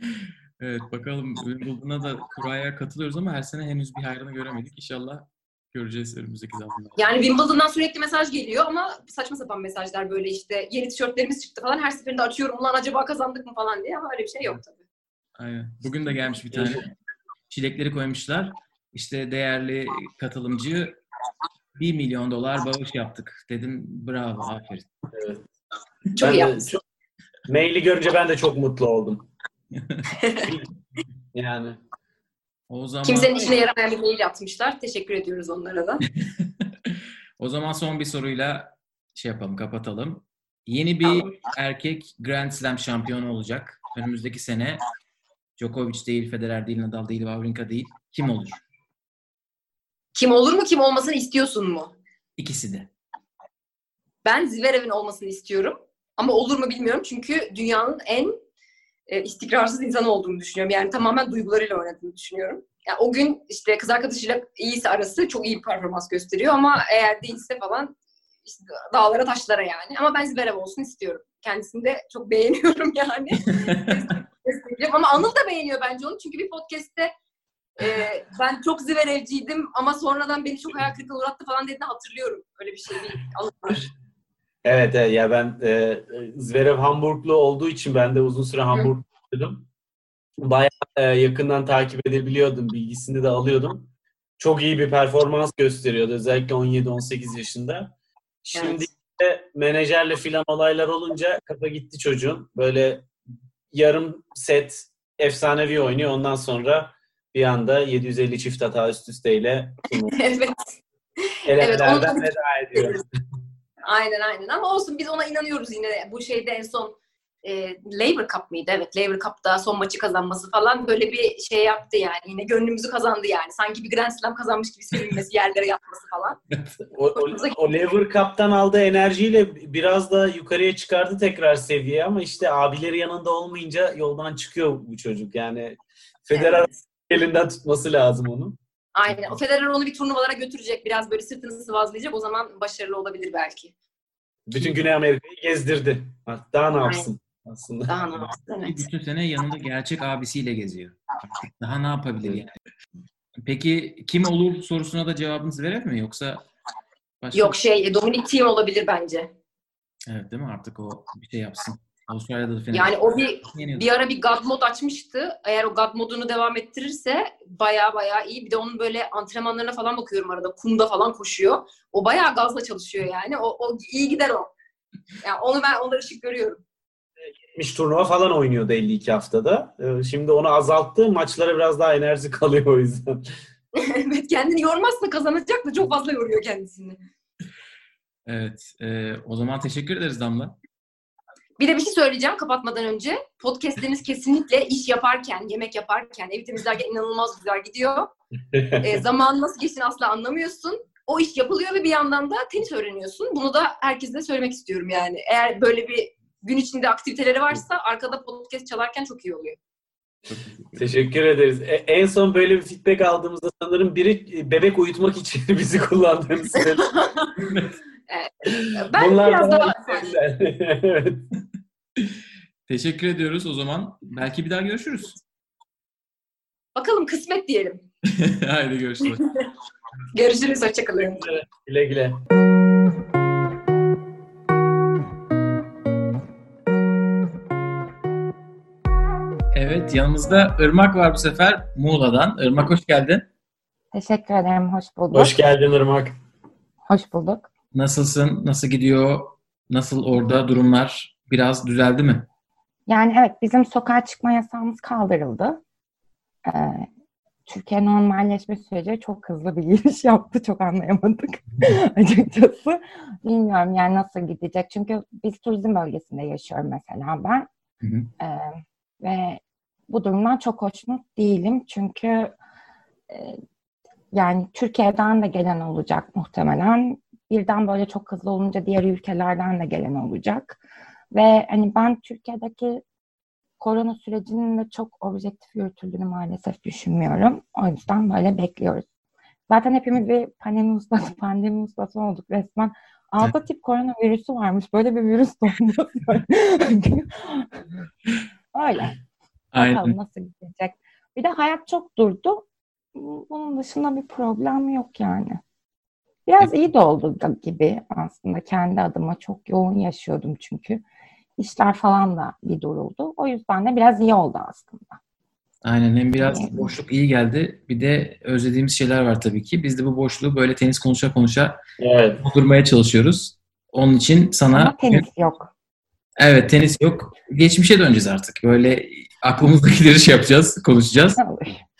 *laughs* Evet bakalım Wimbledon'a da kuraya katılıyoruz ama her sene henüz bir hayrını göremedik. İnşallah göreceğiz önümüzdeki zamanlarda. Yani Wimbledon'dan sürekli mesaj geliyor ama saçma sapan mesajlar böyle işte yeni tişörtlerimiz çıktı falan her seferinde açıyorum ulan acaba kazandık mı falan diye ama öyle bir şey yok tabii. Aynen. Bugün de gelmiş bir tane. Çilekleri koymuşlar. İşte değerli katılımcı 1 milyon dolar bağış yaptık. Dedim bravo aferin. Evet. *laughs* Çok Ben de çok- maili görünce ben de çok mutlu oldum. *laughs* yani O zaman Kimsenin işine yaramayan bir mail atmışlar. Teşekkür ediyoruz onlara da. *laughs* o zaman son bir soruyla şey yapalım, kapatalım. Yeni bir Tamam. erkek Grand Slam şampiyonu olacak. Önümüzdeki sene Djokovic değil, Federer değil, Nadal değil, Wawrinka değil. Kim olur? Kim olur mu kim olmasını istiyorsun mu? İkisi de. Ben Zverev'in olmasını istiyorum. Ama olur mu bilmiyorum çünkü dünyanın en e, istikrarsız insanı olduğunu düşünüyorum. Yani tamamen duygularıyla oynadığını düşünüyorum. Yani o gün işte kız arkadaşıyla iyiyse arası çok iyi bir performans gösteriyor ama eğer değilse falan işte dağlara taşlara yani. Ama ben Zverev olsun istiyorum. Kendisini de çok beğeniyorum yani. *laughs* Ama Anıl da beğeniyor bence onu. Çünkü bir podcast'te e, ben çok Zverev'ciydim ama sonradan beni çok hayal kırıklığına uğrattı falan dediğini hatırlıyorum. Öyle bir şey değil. Anıl var. evet, evet ya ben e, Zverev Hamburglu olduğu için ben de uzun süre Hamburg'daydım. Bayağı e, yakından takip edebiliyordum. Bilgisini de alıyordum. Çok iyi bir performans gösteriyordu. Özellikle 17-18 yaşında. Şimdi de menajerle filan olaylar olunca kafa gitti çocuğun. Böyle yarım set efsanevi oynuyor. Ondan sonra bir anda 750 çift hata üst üsteyle *laughs* evet. elemelerden onu- veda ediyor. *laughs* Aynen aynen ama olsun biz ona inanıyoruz yine. Bu şeyde en son e, Labour Cup mıydı? Evet Labour Cup'ta son maçı kazanması falan böyle bir şey yaptı yani. Yine gönlümüzü kazandı yani. Sanki bir Grand Slam kazanmış gibi sevinmesi, yerlere yatması falan. *laughs* O, o, o Lever Cup'tan aldığı enerjiyle biraz da yukarıya çıkardı tekrar seviye ama işte abileri yanında olmayınca yoldan çıkıyor bu çocuk. Yani Federer Evet. Elinden tutması lazım onu. Aynen. O Federer onu bir turnuvalara götürecek. Biraz böyle sırtını sıvazlayacak. O zaman başarılı olabilir belki. Bütün Güney Amerika'yı gezdirdi. Daha ne yapsın aslında. Daha ne yapsın? Evet. Bütün sene yanında gerçek abisiyle geziyor. Daha ne yapabilir yani? Peki kim olur sorusuna da cevabınız verir mi yoksa başka Yok şey Dominic Thiem olabilir bence. Evet değil mi? Artık o bir şey yapsın. Avustralya'da da final. Yani o bir *laughs* bir ara bir God mod açmıştı. Eğer o God modunu devam ettirirse baya baya iyi. Bir de onun böyle antrenmanlarına falan bakıyorum arada. Kumda falan koşuyor. O bayağı gazla çalışıyor yani. O, o iyi gider o. Yani onu ben onda ışık görüyorum. 70 turnuva falan oynuyordu 52 haftada. Ee, Şimdi onu azalttı. Maçlara biraz daha enerji *laughs* kalıyor o yüzden. *laughs* evet kendini yormazsa kazanacak da çok fazla yoruyor kendisini. Evet. e, o zaman teşekkür ederiz Damla. Bir de bir şey söyleyeceğim kapatmadan önce. Podcastleriniz kesinlikle iş yaparken, yemek yaparken, evi temizlerken inanılmaz güzel gidiyor. *laughs* e, zamanın nasıl geçtiğini asla anlamıyorsun. O iş yapılıyor ve bir yandan da tenis öğreniyorsun. Bunu da herkese söylemek istiyorum yani. Eğer böyle bir gün içinde aktiviteleri varsa arkada podcast çalarken çok iyi oluyor. Teşekkür ederiz. E, en son böyle bir feedback aldığımızda sanırım biri e, bebek uyutmak için *laughs* bizi kullandığını söyledi. *laughs* Ben Bunlar biraz daha *laughs* evet. Teşekkür ediyoruz o zaman. Belki bir daha görüşürüz. Bakalım kısmet diyelim. Haydi görüşürüz. Görüşürüz, hoşçakalın. Güle güle. Evet yanımızda Irmak var bu sefer Muğla'dan. Irmak hoş geldin. Teşekkür ederim. Hoş bulduk. Hoş geldin Irmak. Hoş bulduk. Nasılsın? Nasıl gidiyor? Nasıl orada durumlar? Biraz düzeldi mi? Yani evet bizim sokağa çıkma yasağımız kaldırıldı. Ee, Türkiye normalleşme süreci çok hızlı bir *laughs* giriş yaptı. Çok anlayamadık *laughs* açıkçası. Bilmiyorum yani nasıl gidecek. Çünkü biz turizm bölgesinde yaşıyorum mesela ben. Hı hı. Ee, ve bu durumdan çok hoşnut değilim. Çünkü e, yani Türkiye'den de gelen olacak muhtemelen. Birden böyle çok hızlı olunca diğer ülkelerden de gelen olacak. Ve hani ben Türkiye'deki korona sürecinin de çok objektif yürütüldüğünü maalesef düşünmüyorum. O yüzden böyle bekliyoruz. Zaten hepimiz bir pandemi ustası, *laughs* pandemi ustası olduk resmen. Alfa tip koronavirüsü varmış. Böyle bir virüs olmaz. *laughs* *laughs* Öyle. Bakalım Aynen. nasıl gidecek. Bir de hayat çok durdu. Bunun dışında bir problem yok yani. Biraz iyi de oldu gibi aslında kendi adıma çok yoğun yaşıyordum çünkü. İşler falan da bir duruldu. O yüzden de biraz iyi oldu aslında. Aynen hem biraz boşluk iyi geldi. Bir de özlediğimiz şeyler var tabii ki. Biz de bu boşluğu böyle tenis konuşa konuşa Evet. doldurmaya çalışıyoruz. Onun için sana Ama tenis yok. evet tenis yok. Geçmişe döneceğiz artık. Böyle aklımızdakileri şey yapacağız, konuşacağız.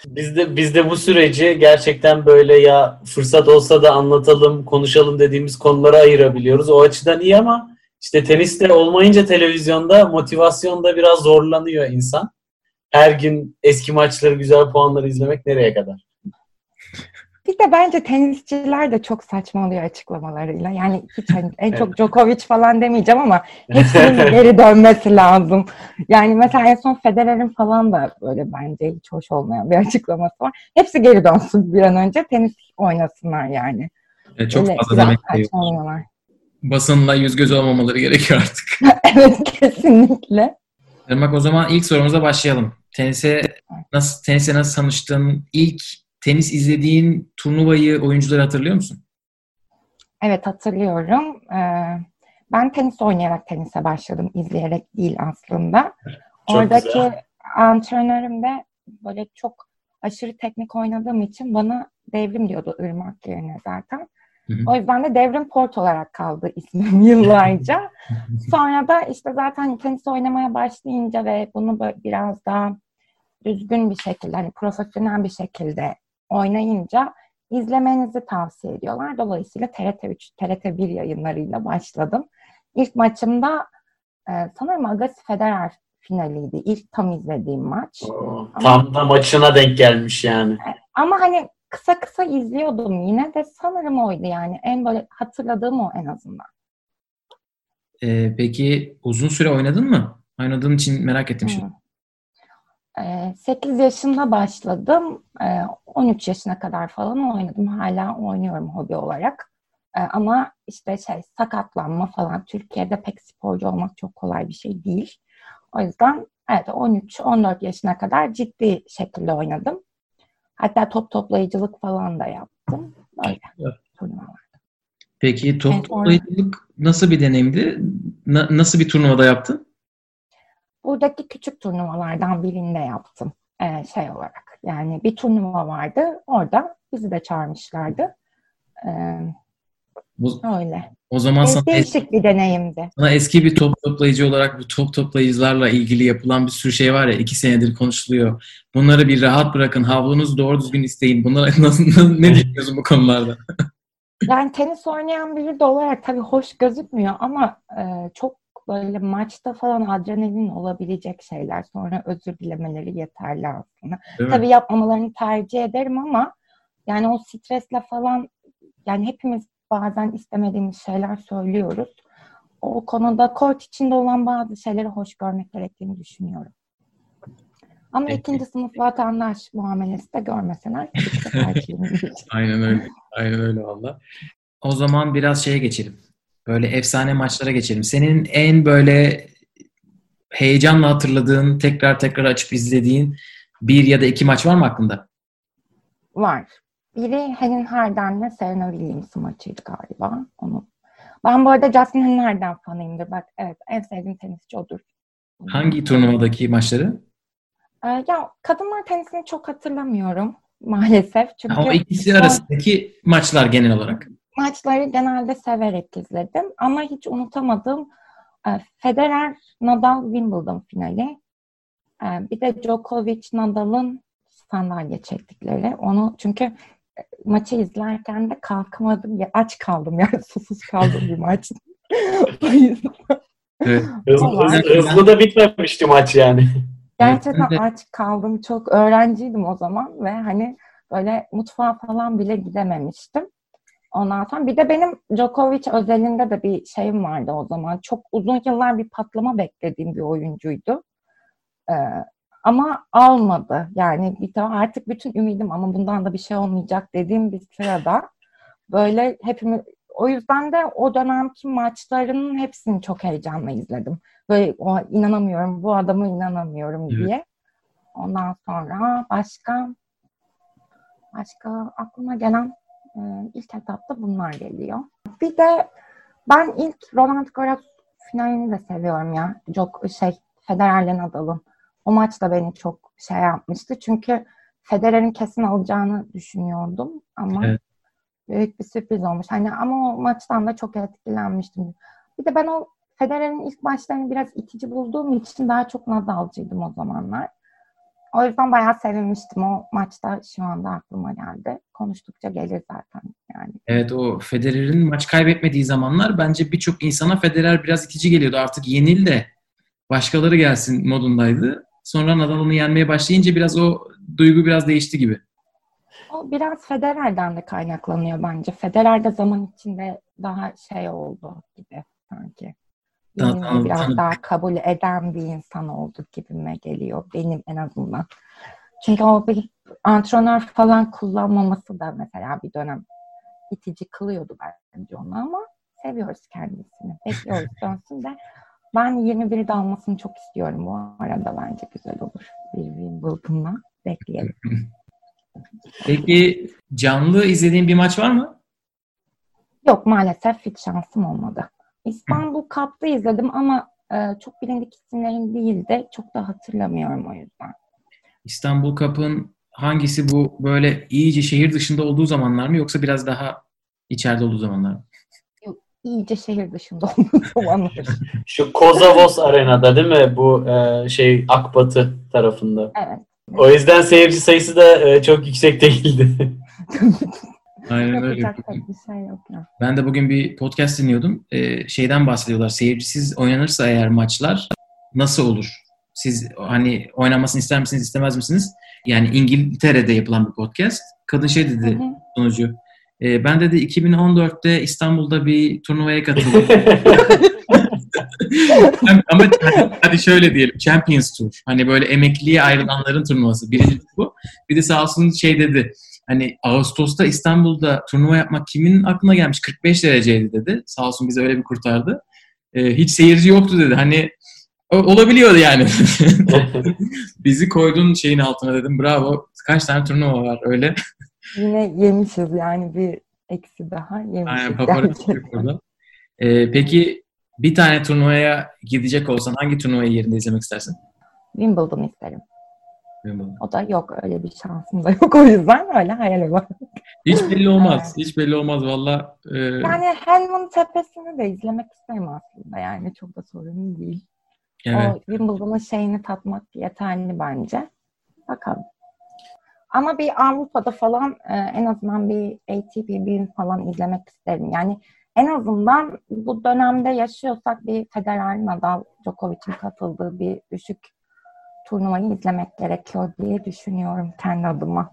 Biz de biz de bu süreci gerçekten böyle ya fırsat olsa da anlatalım, konuşalım dediğimiz konulara ayırabiliyoruz. O açıdan iyi ama işte teniste olmayınca televizyonda motivasyonda biraz zorlanıyor insan. Her gün eski maçları, güzel puanları izlemek nereye kadar? Bir de bence tenisçiler de çok saçmalıyor açıklamalarıyla. Yani hiç hani en çok *laughs* Djokovic falan demeyeceğim ama *laughs* hepsinin geri dönmesi lazım. Yani mesela en son Federer'in falan da böyle bence hiç hoş olmayan bir *laughs* açıklaması var. Hepsi geri dönsün bir an önce tenis oynasınlar yani. E, çok Öyle fazla demek saçmalıyorlar. basınla yüz göz olmamaları gerekiyor artık. evet kesinlikle. Irmak o zaman ilk sorumuza başlayalım. Tenise nasıl tenise nasıl tanıştın? İlk tenis izlediğin turnuvayı, oyuncuları hatırlıyor musun? Evet hatırlıyorum. Ee, ben tenis oynayarak tenise başladım. izleyerek değil aslında. Çok Oradaki güzel. antrenörüm de böyle çok aşırı teknik oynadığım için bana devrim diyordu ırmak yerine zaten. Hı hı. O yüzden de devrim port olarak kaldı ismim *laughs* yıllarca. Sonra da işte zaten tenis oynamaya başlayınca ve bunu böyle biraz daha düzgün bir şekilde, hani profesyonel bir şekilde oynayınca izlemenizi tavsiye ediyorlar. Dolayısıyla TRT3, TRT1 yayınlarıyla başladım. İlk maçımda e, sanırım Agassi Federer finaliydi. İlk tam izlediğim maç. Oo, Tam da maçına denk gelmiş yani. Ama hani kısa kısa izliyordum yine de sanırım oydu yani. En böyle hatırladığım o en azından. E, peki uzun süre oynadın mı? Oynadığın için merak ettim şimdi. Hı. Ee, 8 yaşında başladım. Ee, 13 yaşına kadar falan oynadım. Hala oynuyorum hobi olarak. Ee, ama işte şey sakatlanma falan Türkiye'de pek sporcu olmak çok kolay bir şey değil. O yüzden evet 13-14 yaşına kadar ciddi şekilde oynadım. Hatta top toplayıcılık falan da yaptım. Böyle Evet. turnuvalar. Peki top Evet, toplayıcılık nasıl bir deneyimdi? Na- nasıl bir turnuvada yaptın? Buradaki küçük turnuvalardan birinde yaptım ee, şey olarak. Yani bir turnuva vardı. Orada bizi de çağırmışlardı. Ee, O, öyle. o zaman sana, es- Değişik bir deneyimdi. sana eski bir top toplayıcı olarak bu top toplayıcılarla ilgili yapılan bir sürü şey var ya iki senedir konuşuluyor. Bunları bir rahat bırakın. Havlunuzu doğru düzgün isteyin. Bunlara *laughs* nasıl, ne düşünüyorsun bu konularda? *laughs* Yani tenis oynayan biri de olarak tabii hoş gözükmüyor ama e, çok böyle maçta falan adrenalin olabilecek şeyler. Sonra özür dilemeleri yeterli aslında. Mi? Tabii yapmamalarını tercih ederim ama yani o stresle falan yani hepimiz bazen istemediğimiz şeyler söylüyoruz. O konuda kort içinde olan bazı şeyleri hoş görmek gerektiğini düşünüyorum. Ama Peki. ikinci sınıf vatandaş muamelesi de görmeseler. *laughs* Aynen öyle. Aynen öyle valla. O zaman biraz şeye geçelim. Böyle efsane maçlara geçelim. Senin en böyle heyecanla hatırladığın, tekrar tekrar açıp izlediğin bir ya da iki maç var mı aklında? Var. Biri Helen Harden'le Serena Williams maçıydı galiba. Onu. Ben bu arada Justin Helen Harden fanıyımdır. Bak evet en sevdiğim tenisçi odur. Hangi turnuvadaki maçları? Ee, ya kadınlar tenisini çok hatırlamıyorum maalesef. Çünkü Ha, o ikisi arasındaki maçlar genel olarak. Maçları genelde severek izledim. Ama hiç unutamadığım e, Federer Nadal Wimbledon finali. E, bir de Djokovic Nadal'ın sandalye çektikleri. Onu çünkü e, maçı izlerken de kalkamadım. Ya, aç kaldım yani *laughs* susuz kaldım bir maç. *laughs* o yüzden Evet. Hızlı, da bitmemişti maç yani. Gerçekten aç kaldım. Çok öğrenciydim o zaman ve hani böyle mutfağa falan bile gidememiştim. Ondan sonra bir de benim Djokovic özelinde de bir şeyim vardı o zaman. Çok uzun yıllar bir patlama beklediğim bir oyuncuydu. Ee, ama almadı. Yani bir de artık bütün ümidim ama bundan da bir şey olmayacak dediğim bir sırada böyle hepimiz o yüzden de o dönemki maçlarının hepsini çok heyecanla izledim. Böyle o, inanamıyorum, bu adama inanamıyorum Evet. diye. Ondan sonra başka başka aklıma gelen ilk etapta bunlar geliyor. Bir de ben ilk Roland Garros finalini de seviyorum ya. Çok şey Federer'le Nadal'ın. O maç da beni çok şey yapmıştı. Çünkü Federer'in kesin alacağını düşünüyordum ama Evet. büyük bir sürpriz olmuş. Hani ama o maçtan da çok etkilenmiştim. Bir de ben o Federer'in ilk maçlarını biraz itici bulduğum için daha çok Nadal'cıydım o zamanlar. O yüzden bayağı sevinmiştim. O maçta şu anda aklıma geldi. Konuştukça gelir zaten yani. Evet o Federer'in maç kaybetmediği zamanlar bence birçok insana Federer biraz itici geliyordu. Artık yenil de başkaları gelsin modundaydı. Sonra Nadal onu yenmeye başlayınca biraz o duygu biraz değişti gibi. O biraz Federer'den de kaynaklanıyor bence. Federer de zaman içinde daha şey oldu gibi sanki. Yenilmeyi tan- biraz tanı- daha kabul eden bir insan oldu gibime geliyor. Benim en azından. Çünkü o bir antrenör falan kullanmaması da mesela bir dönem itici kılıyordu bence onu ama seviyoruz kendisini. Bekliyoruz *laughs* dönsün de ben 21'de almasını çok istiyorum bu arada bence güzel olur. Bir Wimbledon'la bekleyelim. Peki canlı izlediğin bir maç var mı? Yok maalesef hiç şansım olmadı. İstanbul Cup'ta izledim ama e, çok bilindik isimlerin değildi. Çok da hatırlamıyorum o yüzden. İstanbul Cup'ın hangisi bu böyle iyice şehir dışında olduğu zamanlar mı yoksa biraz daha içeride olduğu zamanlar mı? İyice şehir dışında *laughs* olduğu zamanlar. *laughs* Şu Kozavos Arena'da değil mi? Bu e, şey Akbatı tarafında. Evet. O yüzden seyirci sayısı da e, çok yüksek değildi. *laughs* Aynen öyle. Yapacak pek bir şey yok ya. Ben de bugün bir podcast dinliyordum. Ee, şeyden bahsediyorlar. Seyircisiz oynanırsa eğer maçlar nasıl olur? Siz hani oynamasını ister misiniz, istemez misiniz? Yani İngiltere'de yapılan bir podcast. Kadın şey dedi hı. sunucu. Ee, ben dedi 2014'te İstanbul'da bir turnuvaya katıldım. *laughs* Ama hadi, hadi şöyle diyelim. Champions Tour. Hani böyle emekliye ayrılanların turnuvası. Birinci bu. Bir de sağ olsun şey dedi. Hani Ağustos'ta İstanbul'da turnuva yapmak kimin aklına gelmiş? 45 dereceydi dedi. Sağ olsun bizi öyle bir kurtardı. Ee, hiç seyirci yoktu dedi. Hani olabiliyordu yani. *laughs* bizi koydun şeyin altına dedim. Bravo. Kaç tane turnuva var öyle. Yine yemişiz yani bir eksi daha yemişiz. Aynen paparazzi burada. Ee, peki bir tane turnuvaya gidecek olsan hangi turnuvayı yerinde izlemek istersin? Wimbledon isterim. Wimbledon. O da yok öyle bir şansım da yok *laughs* o yüzden öyle hayal var. Hiç belli olmaz. Evet. Hiç belli olmaz valla. Ee, Yani Helm'in tepesini de izlemek isterim aslında yani çok da sorun değil. evet. O Wimbledon'un şeyini tatmak yeterli bence. Bakalım. Ama bir Avrupa'da falan e, en azından bir ATP bir falan izlemek isterim. Yani en azından bu dönemde yaşıyorsak bir Federer, Nadal, Djokovic'in katıldığı bir düşük turnuvayı izlemek gerekiyor diye düşünüyorum kendi adıma.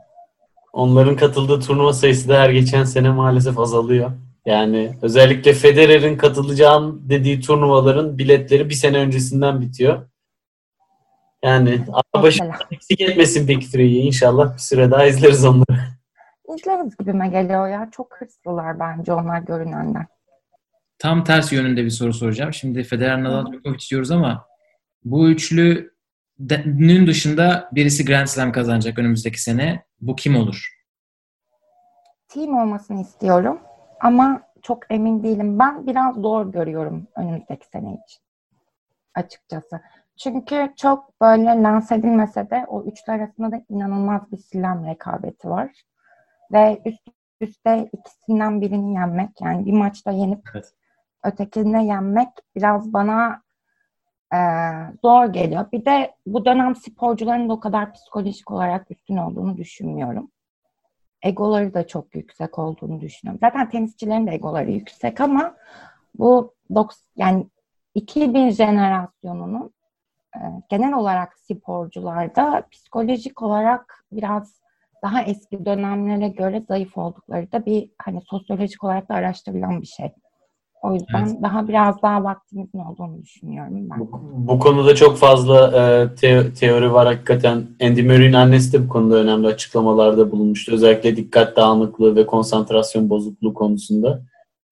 Onların katıldığı turnuva sayısı da her geçen sene maalesef azalıyor. Yani özellikle Federer'in katılacağım dediği turnuvaların biletleri bir sene öncesinden bitiyor. Yani başı Mesela. eksik etmesin Big Three'yi. İnşallah bir süre daha izleriz onları. İzleriz gibime geliyor ya. Çok hırslılar bence onlar görünenden. Tam ters yönünde bir soru soracağım. Şimdi Federer, Nadal, Djokovic diyoruz ama bu üçlünün dışında birisi Grand Slam kazanacak önümüzdeki sene. Bu kim olur? team olmasını istiyorum ama çok emin değilim. Ben biraz zor görüyorum önümüzdeki sene için. Açıkçası. Çünkü çok böyle lanse edilmese de o üçler arasında da inanılmaz bir slam rekabeti var. Ve üst üste ikisinden birini yenmek yani bir maçta yenip Evet. ötekine yenmek biraz bana e, zor geliyor. Bir de bu dönem sporcuların da o kadar psikolojik olarak üstün olduğunu düşünmüyorum egoları da çok yüksek olduğunu düşünüyorum. Zaten tenisçilerin de egoları yüksek ama bu yani 2000 jenerasyonunun e, genel olarak sporcularda psikolojik olarak biraz daha eski dönemlere göre zayıf oldukları da bir hani sosyolojik olarak da araştırılan bir şey. O yüzden Evet. daha biraz daha vaktimizin olduğunu düşünüyorum ben. Bu, bu konuda çok fazla e, te- teori var hakikaten. Andy Murray'in annesi de bu konuda önemli açıklamalarda bulunmuştu. Özellikle dikkat dağınıklığı ve konsantrasyon bozukluğu konusunda.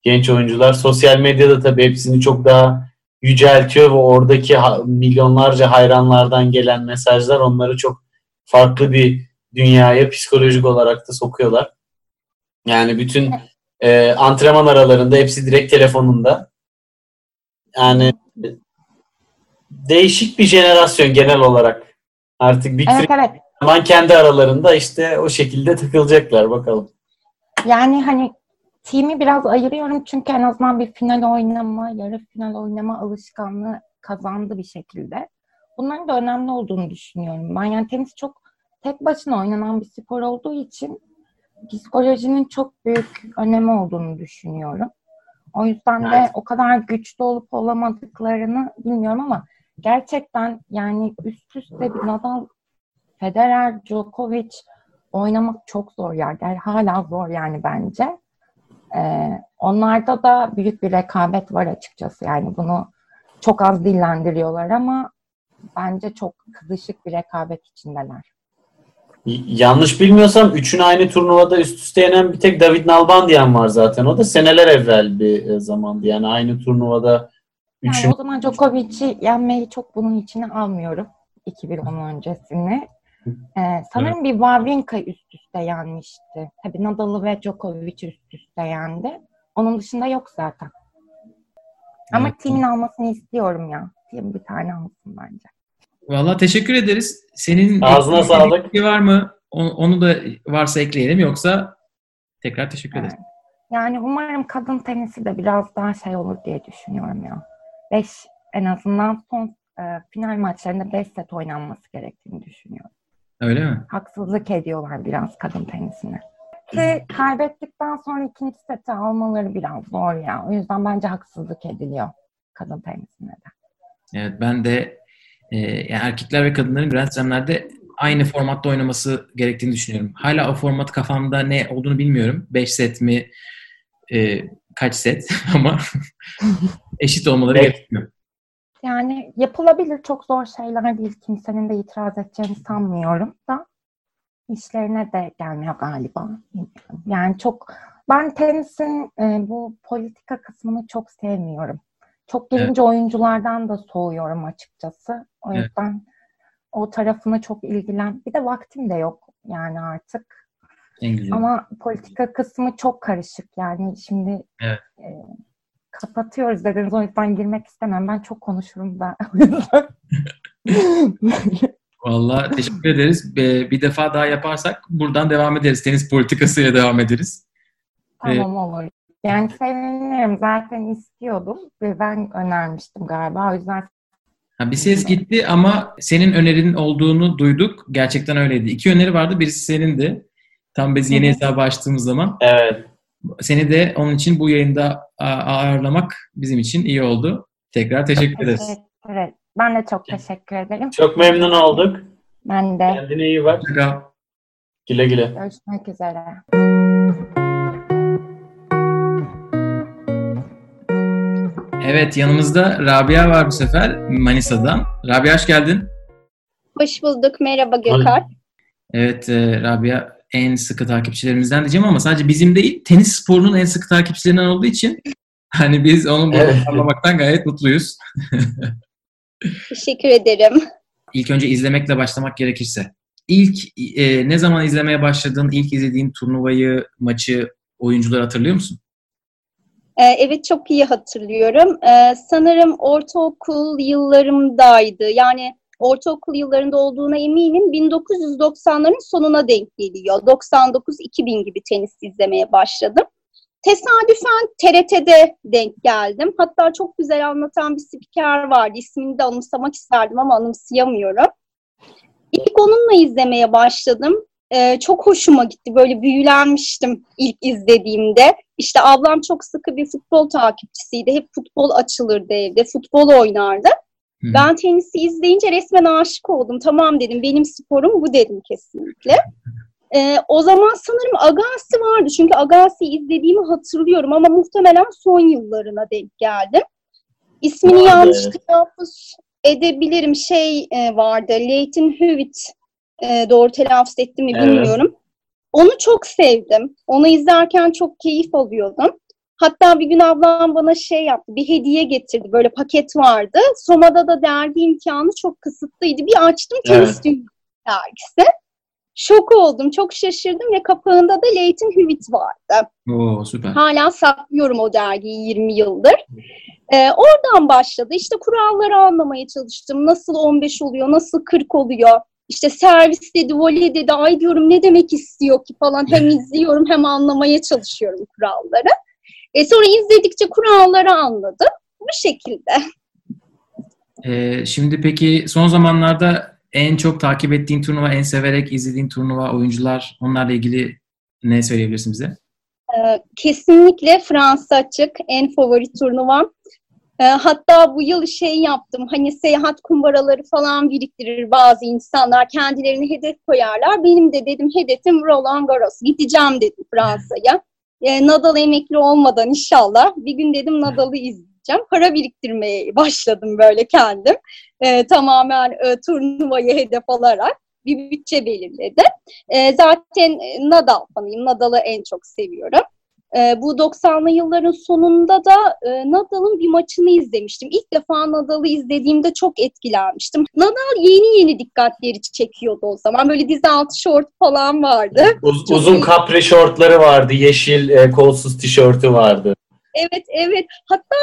Genç oyuncular sosyal medyada tabii hepsini çok daha yüceltiyor ve oradaki ha- milyonlarca hayranlardan gelen mesajlar onları çok farklı bir dünyaya psikolojik olarak da sokuyorlar. Yani bütün e, antrenman aralarında hepsi direkt telefonunda. Yani değişik bir jenerasyon genel olarak. Artık Big Evet evet. zaman kendi aralarında işte o şekilde takılacaklar bakalım. Yani hani team'i biraz ayırıyorum çünkü en azından bir final oynama, yarı final oynama alışkanlığı kazandı bir şekilde. Bunların da önemli olduğunu düşünüyorum. Ben yani tenis çok tek başına oynanan bir spor olduğu için psikolojinin çok büyük önemi olduğunu düşünüyorum. O yüzden de Evet. o kadar güçlü olup olamadıklarını bilmiyorum ama gerçekten yani üst üste bir Nadal, Federer, Djokovic oynamak çok zor ya. Yani hala zor yani bence. Ee, onlarda da büyük bir rekabet var açıkçası. Yani bunu çok az dillendiriyorlar ama bence çok kızışık bir rekabet içindeler. Yanlış bilmiyorsam üçünü aynı turnuvada üst üste yenen bir tek David Nalbandian var zaten. O da seneler evvel bir e, zamandı. Yani aynı turnuvada Yani o zaman Djokovic'i yenmeyi çok bunun içine almıyorum. 2010 öncesini. Ee, sanırım bir Wawrinka üst üste yenmişti. Tabii Nadal'ı ve Djokovic üst üste yendi. Onun dışında yok zaten. Ama Evet. team'in almasını istiyorum ya. Team bir tane alsın bence. Valla teşekkür ederiz. Senin Ağzına sağlık. bir var mı? Onu, da varsa ekleyelim yoksa tekrar teşekkür ederiz. Evet. Yani umarım kadın tenisi de biraz daha şey olur diye düşünüyorum ya. Beş en azından son e, final maçlarında 5 set oynanması gerektiğini düşünüyorum. Öyle mi? Haksızlık ediyorlar biraz kadın tenisine. Ki kaybettikten sonra ikinci seti almaları biraz zor ya. O yüzden bence haksızlık ediliyor kadın tenisine de. Evet ben de e, yani erkekler ve kadınların Grand Slam'lerde aynı formatta oynaması gerektiğini düşünüyorum. Hala o format kafamda ne olduğunu bilmiyorum. 5 set mi e, kaç set *laughs* ama *laughs* eşit olmaları Evet. gerekiyor. Yani yapılabilir çok zor şeyler değil. Kimsenin de itiraz edeceğini sanmıyorum da işlerine de gelmiyor galiba. Yani çok ben tenisin e, bu politika kısmını çok sevmiyorum. Çok gelince oyunculardan da soğuyorum açıkçası. O Evet. yüzden o tarafına çok ilgilen. Bir de vaktim de yok yani artık. En güzel. Ama politika kısmı çok karışık yani şimdi Evet. e, kapatıyoruz dediniz o yüzden girmek istemem. Ben çok konuşurum da. *laughs* Valla teşekkür ederiz. Bir, defa daha yaparsak buradan devam ederiz. Tenis politikasıyla devam ederiz. tamam olur. Yani sevinirim. Zaten istiyordum ve ben önermiştim galiba. O yüzden Ha, bir ses gitti ama senin önerin olduğunu duyduk. Gerçekten öyleydi. İki öneri vardı. Birisi senindi. Tam biz yeni hesabı açtığımız zaman. evet. Seni de onun için bu yayında ağırlamak bizim için iyi oldu. Tekrar teşekkür ederiz. teşekkür ederim. Ben de çok teşekkür ederim. Çok memnun olduk. Ben de. Kendine iyi bak. Güle güle. Görüşmek üzere. Evet yanımızda Rabia var bu sefer Manisa'dan. Rabia hoş geldin. Hoş bulduk. Merhaba Gökhan. Evet e, Rabia en sıkı takipçilerimizden diyeceğim ama sadece bizim değil tenis sporunun en sıkı takipçilerinden olduğu için *laughs* hani biz onu Evet. anlamaktan gayet mutluyuz. *laughs* Teşekkür ederim. İlk önce izlemekle başlamak gerekirse. İlk e, ne zaman izlemeye başladın? İlk izlediğin turnuvayı, maçı, oyuncuları hatırlıyor musun? Ee, evet çok iyi hatırlıyorum. Ee, sanırım ortaokul yıllarımdaydı. Yani ortaokul yıllarında olduğuna eminim. 1990'ların sonuna denk geliyor. 99-2000 gibi tenis izlemeye başladım. Tesadüfen TRT'de denk geldim. Hatta çok güzel anlatan bir spiker vardı. İsmini de anımsamak isterdim ama anımsayamıyorum. İlk onunla izlemeye başladım. Ee, çok hoşuma gitti. Böyle büyülenmiştim ilk izlediğimde. İşte ablam çok sıkı bir futbol takipçisiydi. Hep futbol açılırdı evde. Futbol oynardı. Hı. Ben tenisi izleyince resmen aşık oldum. Tamam dedim benim sporum bu dedim kesinlikle. Ee, o zaman sanırım Agassi vardı. Çünkü Agassi'yi izlediğimi hatırlıyorum ama muhtemelen son yıllarına denk geldim. İsmini Vardı, yanlış telaffuz edebilirim. Şey e, vardı. Leighton Hewitt. E, doğru telaffuz ettim mi Evet. bilmiyorum. Onu çok sevdim. Onu izlerken çok keyif alıyordum. Hatta bir gün ablam bana şey yaptı, bir hediye getirdi. Böyle paket vardı. Soma'da da dergi imkanı çok kısıtlıydı. Bir açtım tenis Evet. Dünyası dergisi. Şok oldum, çok şaşırdım ve kapağında da Leighton Hewitt vardı. Oo süper. Hala saklıyorum o dergiyi 20 yıldır. Ee, oradan başladı. İşte kuralları anlamaya çalıştım. Nasıl 15 oluyor, nasıl 40 oluyor. İşte servis dedi, voley dedi. Ay diyorum ne demek istiyor ki falan. Hem *laughs* izliyorum hem anlamaya çalışıyorum kuralları. E sonra izledikçe kuralları anladım. Bu şekilde. Ee, şimdi peki son zamanlarda en çok takip ettiğin turnuva, en severek izlediğin turnuva, oyuncular onlarla ilgili ne söyleyebilirsin bize? Ee, kesinlikle Fransa açık en favori turnuvam. Ee, hatta bu yıl şey yaptım. Hani seyahat kumbaraları falan biriktirir bazı insanlar. Kendilerini hedef koyarlar. Benim de dedim hedefim Roland Garros. Gideceğim dedim Fransa'ya. Ee, Nadal emekli olmadan inşallah. Bir gün dedim Nadal'ı izleyeceğim. Para biriktirmeye başladım böyle kendim. Ee, tamamen e, turnuvayı hedef alarak bir bütçe belirledi. E, zaten Nadal fanıyım. Nadal'ı en çok seviyorum. E, bu 90'lı yılların sonunda da e, Nadal'ın bir maçını izlemiştim. İlk defa Nadal'ı izlediğimde çok etkilenmiştim. Nadal yeni yeni dikkatleri çekiyordu o zaman. Böyle diz altı şort falan vardı. Uz, Çok uzun iyi. kapri şortları vardı. Yeşil e, kolsuz tişörtü vardı. Evet evet. Hatta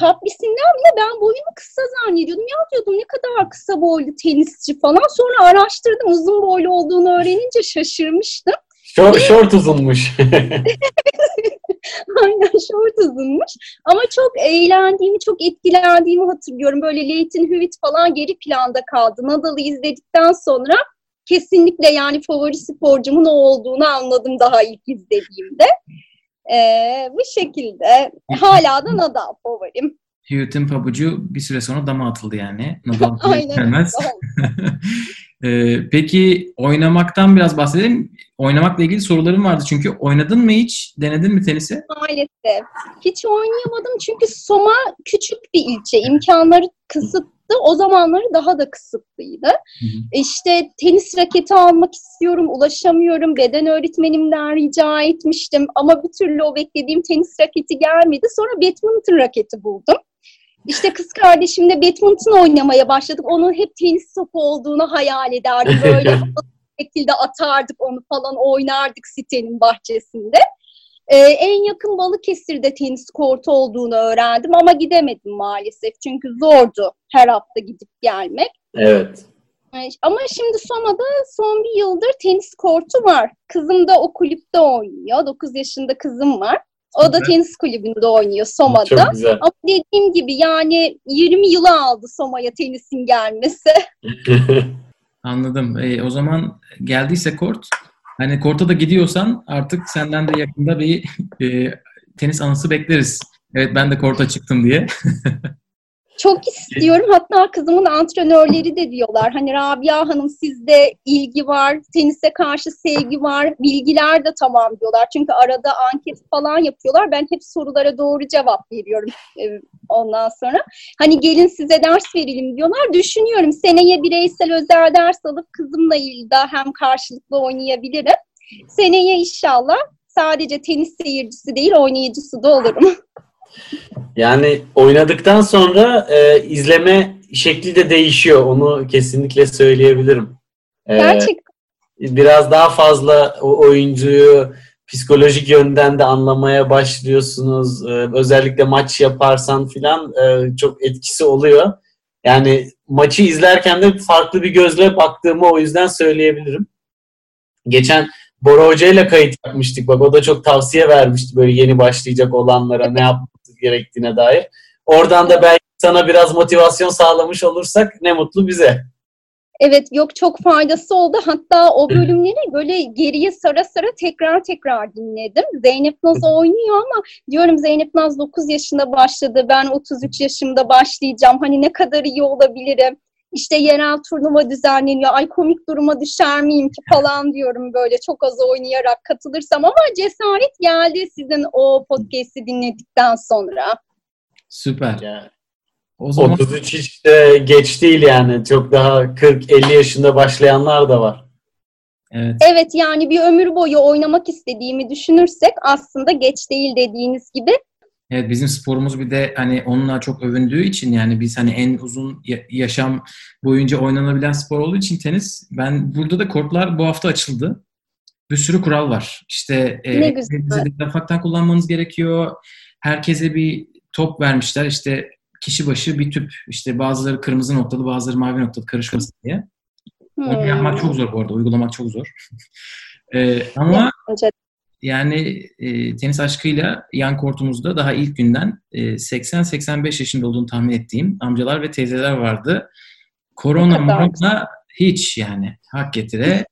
kaprisinden bile ben boyunu kısa zannediyordum. Ya diyordum ne kadar kısa boylu tenisçi falan. Sonra araştırdım uzun boylu olduğunu öğrenince şaşırmıştım. Şort, şort uzunmuş. *laughs* Aynen şort uzunmuş. Ama çok eğlendiğimi, çok etkilendiğimi hatırlıyorum. Böyle Leighton Hewitt falan geri planda kaldı. Nadal'ı izledikten sonra kesinlikle yani favori sporcumun o olduğunu anladım daha ilk izlediğimde. Ee, bu şekilde. Hala da Nadal favorim. Hewitt'in pabucu bir süre sonra dama atıldı yani. Nadal *laughs* Aynen. gelmez. *laughs* Ee, peki oynamaktan biraz bahsedelim. Oynamakla ilgili sorularım vardı çünkü oynadın mı hiç? Denedin mi tenisi? Maalesef. Hiç oynayamadım çünkü Soma küçük bir ilçe. İmkanları kısıtlı. O zamanları daha da kısıtlıydı. Hı hı. İşte tenis raketi almak istiyorum, ulaşamıyorum. Beden öğretmenimden rica etmiştim ama bir türlü o beklediğim tenis raketi gelmedi. Sonra badminton raketi buldum. İşte kız kardeşimle badminton oynamaya başladık. Onun hep tenis topu olduğunu hayal ederdim. Böyle *laughs* şekilde atardık onu falan oynardık sitenin bahçesinde. Ee, en yakın Balıkesir'de tenis kortu olduğunu öğrendim ama gidemedim maalesef. Çünkü zordu her hafta gidip gelmek. evet. Ee, Ama şimdi Soma'da son bir yıldır tenis kortu var. Kızım da o kulüpte oynuyor. 9 yaşında kızım var. O da tenis kulübünde oynuyor Soma'da. Çok güzel. Ama dediğim gibi yani 20 yılı aldı Soma'ya tenisin gelmesi. *laughs* Anladım. Ee, o zaman geldiyse kort, hani korta da gidiyorsan artık senden de yakında bir e, tenis anısı bekleriz. Evet ben de korta çıktım diye. *laughs* Çok istiyorum. Hatta kızımın antrenörleri de diyorlar. Hani Rabia Hanım sizde ilgi var, tenise karşı sevgi var, bilgiler de tamam diyorlar. Çünkü arada anket falan yapıyorlar. Ben hep sorulara doğru cevap veriyorum e, ondan sonra. Hani gelin size ders verelim diyorlar. Düşünüyorum seneye bireysel özel ders alıp kızımla daha hem karşılıklı oynayabilirim. Seneye inşallah sadece tenis seyircisi değil oynayıcısı da olurum. *laughs* Yani oynadıktan sonra e, izleme şekli de değişiyor. Onu kesinlikle söyleyebilirim. E, Gerçekten biraz daha fazla o oyuncuyu psikolojik yönden de anlamaya başlıyorsunuz. Ee, özellikle maç yaparsan filan e, çok etkisi oluyor. Yani maçı izlerken de farklı bir gözle baktığımı o yüzden söyleyebilirim. Geçen Bora Hoca ile kayıt yapmıştık. Bak o da çok tavsiye vermişti böyle yeni başlayacak olanlara ne yapması gerektiğine dair. Oradan da belki sana biraz motivasyon sağlamış olursak ne mutlu bize. Evet yok çok faydası oldu. Hatta o bölümleri böyle geriye sara sara tekrar tekrar dinledim. Zeynep Naz oynuyor ama diyorum Zeynep Naz 9 yaşında başladı. Ben 33 yaşımda başlayacağım. Hani ne kadar iyi olabilirim. İşte yerel turnuva düzenleniyor. Ay komik duruma düşer miyim ki falan diyorum böyle çok az oynayarak katılırsam ama cesaret geldi sizin o podcast'i dinledikten sonra. Süper. Yani O zaman 33 hiç de geç değil yani. Çok daha 40-50 yaşında başlayanlar da var. evet. Evet yani bir ömür boyu oynamak istediğimi düşünürsek aslında geç değil dediğiniz gibi Evet bizim sporumuz bir de hani onunla çok övündüğü için yani biz hani en uzun ya- yaşam boyunca oynanabilen spor olduğu için tenis. Ben burada da kortlar bu hafta açıldı. Bir sürü kural var. İşte e, Ne güzel. elinizi dezenfektan kullanmanız gerekiyor. Herkese bir top vermişler. İşte kişi başı bir tüp. İşte bazıları kırmızı noktalı, bazıları mavi noktalı karışmasın diye. Onu Hmm. yapmak çok zor bu arada. Uygulamak çok zor. Ee, *laughs* ama yani e, tenis aşkıyla yan kortumuzda daha ilk günden e, 80-85 yaşında olduğunu tahmin ettiğim amcalar ve teyzeler vardı. Korona morona hiç yani hak getire.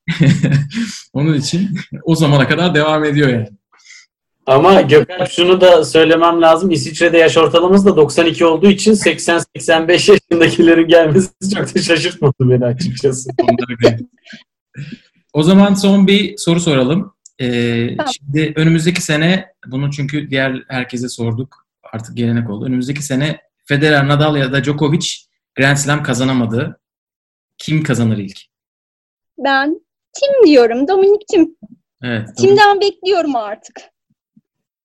*laughs* Onun için o zamana kadar devam ediyor yani. Ama Gökhan şunu da söylemem lazım. İsviçre'de yaş ortalaması da 92 olduğu için 80-85 yaşındakilerin gelmesi çok da şaşırtmadı beni açıkçası. O zaman son bir soru soralım. Ee, Tamam. Şimdi önümüzdeki sene bunu çünkü diğer herkese sorduk. Artık gelenek oldu. Önümüzdeki sene Federer, Nadal ya da Djokovic Grand Slam kazanamadı. Kim kazanır ilk? ben Tim diyorum. Dominik Tim. Evet. Tim'den bekliyorum artık.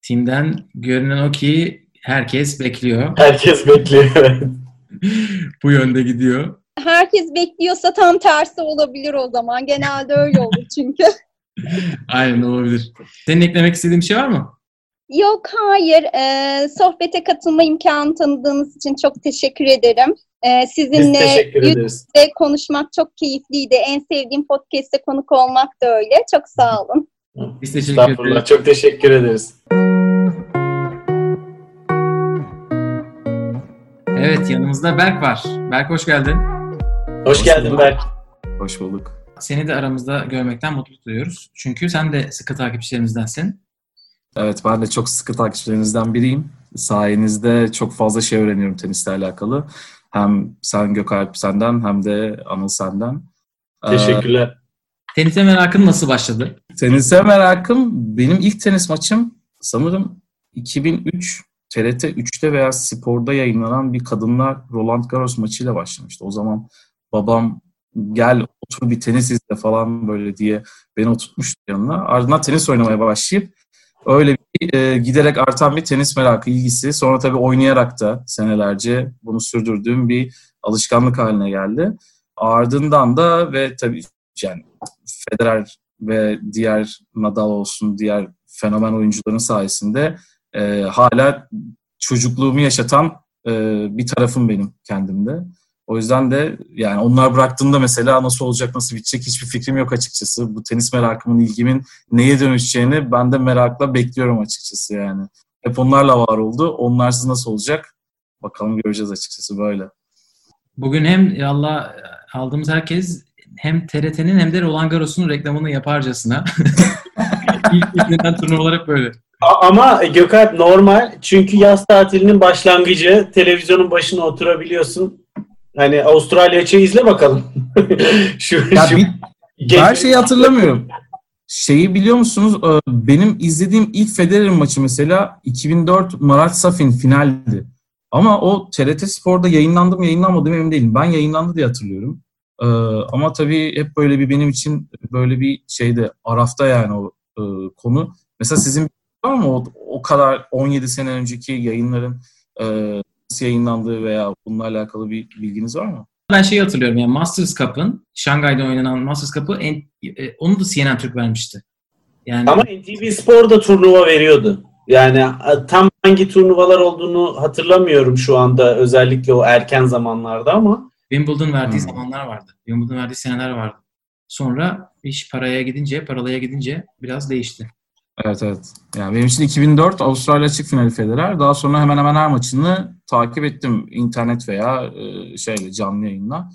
Tim'den görünen o ki herkes bekliyor. *laughs* Herkes bekliyor. *laughs* Bu yönde gidiyor. Herkes bekliyorsa tam tersi olabilir o zaman. Genelde öyle olur çünkü. *laughs* Aynen olabilir. Senin eklemek istediğin bir şey var mı? Yok hayır. Ee, sohbete katılma imkanı tanıdığınız için çok teşekkür ederim. Ee, sizinle yüzde konuşmak çok keyifliydi. En sevdiğim podcast'te konuk olmak da öyle. Çok sağ olun. Biz teşekkür ederiz. Çok teşekkür ederiz. Evet yanımızda Berk var. Berk hoş geldin. Hoş, Hoş geldin bulduk. Berk. Hoş bulduk. Seni de aramızda görmekten mutluluk duyuyoruz. Çünkü sen de sıkı takipçilerimizdensin. Evet ben de çok sıkı takipçilerinizden biriyim. Sayenizde çok fazla şey öğreniyorum tenisle alakalı. Hem sen Gökalp senden hem de Anıl senden. Ee, Teşekkürler. Tenise merakın nasıl başladı? tenise merakım benim ilk tenis maçım sanırım 2003 TRT 3'te veya Spor'da yayınlanan bir kadınlar Roland Garros maçıyla başlamıştı. O zaman babam gel otur bir tenis izle falan böyle diye beni oturtmuştu yanına. Ardından tenis oynamaya başlayıp öyle bir e, giderek artan bir tenis merakı, ilgisi. Sonra tabii oynayarak da senelerce bunu sürdürdüğüm bir alışkanlık haline geldi. Ardından da ve tabii yani Federer ve diğer Nadal olsun, diğer fenomen oyuncuların sayesinde e, hala çocukluğumu yaşatan e, bir tarafım benim kendimde. O yüzden de yani onlar bıraktığında mesela nasıl olacak, nasıl bitecek hiçbir fikrim yok açıkçası. Bu tenis merakımın, ilgimin neye dönüşeceğini ben de merakla bekliyorum açıkçası yani. Hep onlarla var oldu. Onlarsız nasıl olacak? Bakalım göreceğiz açıkçası böyle. Bugün hem Allah aldığımız herkes hem TRT'nin hem de Roland Garros'un reklamını yaparcasına. *laughs* İlk ilk turnuvalar hep böyle. Ama Gökalp normal. Çünkü yaz tatilinin başlangıcı. Televizyonun başına oturabiliyorsun. Hani Avustralya içi izle bakalım. *laughs* şu, Ya şu bir- gece- Her şeyi hatırlamıyorum. Şeyi biliyor musunuz? Ee, Benim izlediğim ilk Federer maçı mesela 2004 Marat Safin finaldi. Ama o TRT Spor'da yayınlandı mı yayınlanmadı mı emin değilim. Ben yayınlandı diye hatırlıyorum. Ee, Ama tabii hep böyle bir benim için böyle bir şeyde arafta yani o e, konu. Mesela sizin var mı o, o kadar 17 sene önceki yayınların e, nasıl yayınlandığı veya bununla alakalı bir bilginiz var mı? Ben şeyi hatırlıyorum yani Masters Cup'ın Şangay'da oynanan Masters Cup'ı en- e, onu da CNN Türk vermişti. Yani Ama NTV Spor da turnuva veriyordu. Yani e, tam hangi turnuvalar olduğunu hatırlamıyorum şu anda özellikle o erken zamanlarda ama Wimbledon verdiği Hmm. zamanlar vardı. Wimbledon verdiği seneler vardı. Sonra iş paraya gidince, paralıya gidince biraz değişti. Evet evet. Yani benim için 2004 Avustralya açık finali Federer. Daha sonra hemen hemen her maçını takip ettim internet veya e, şeyle canlı yayınla.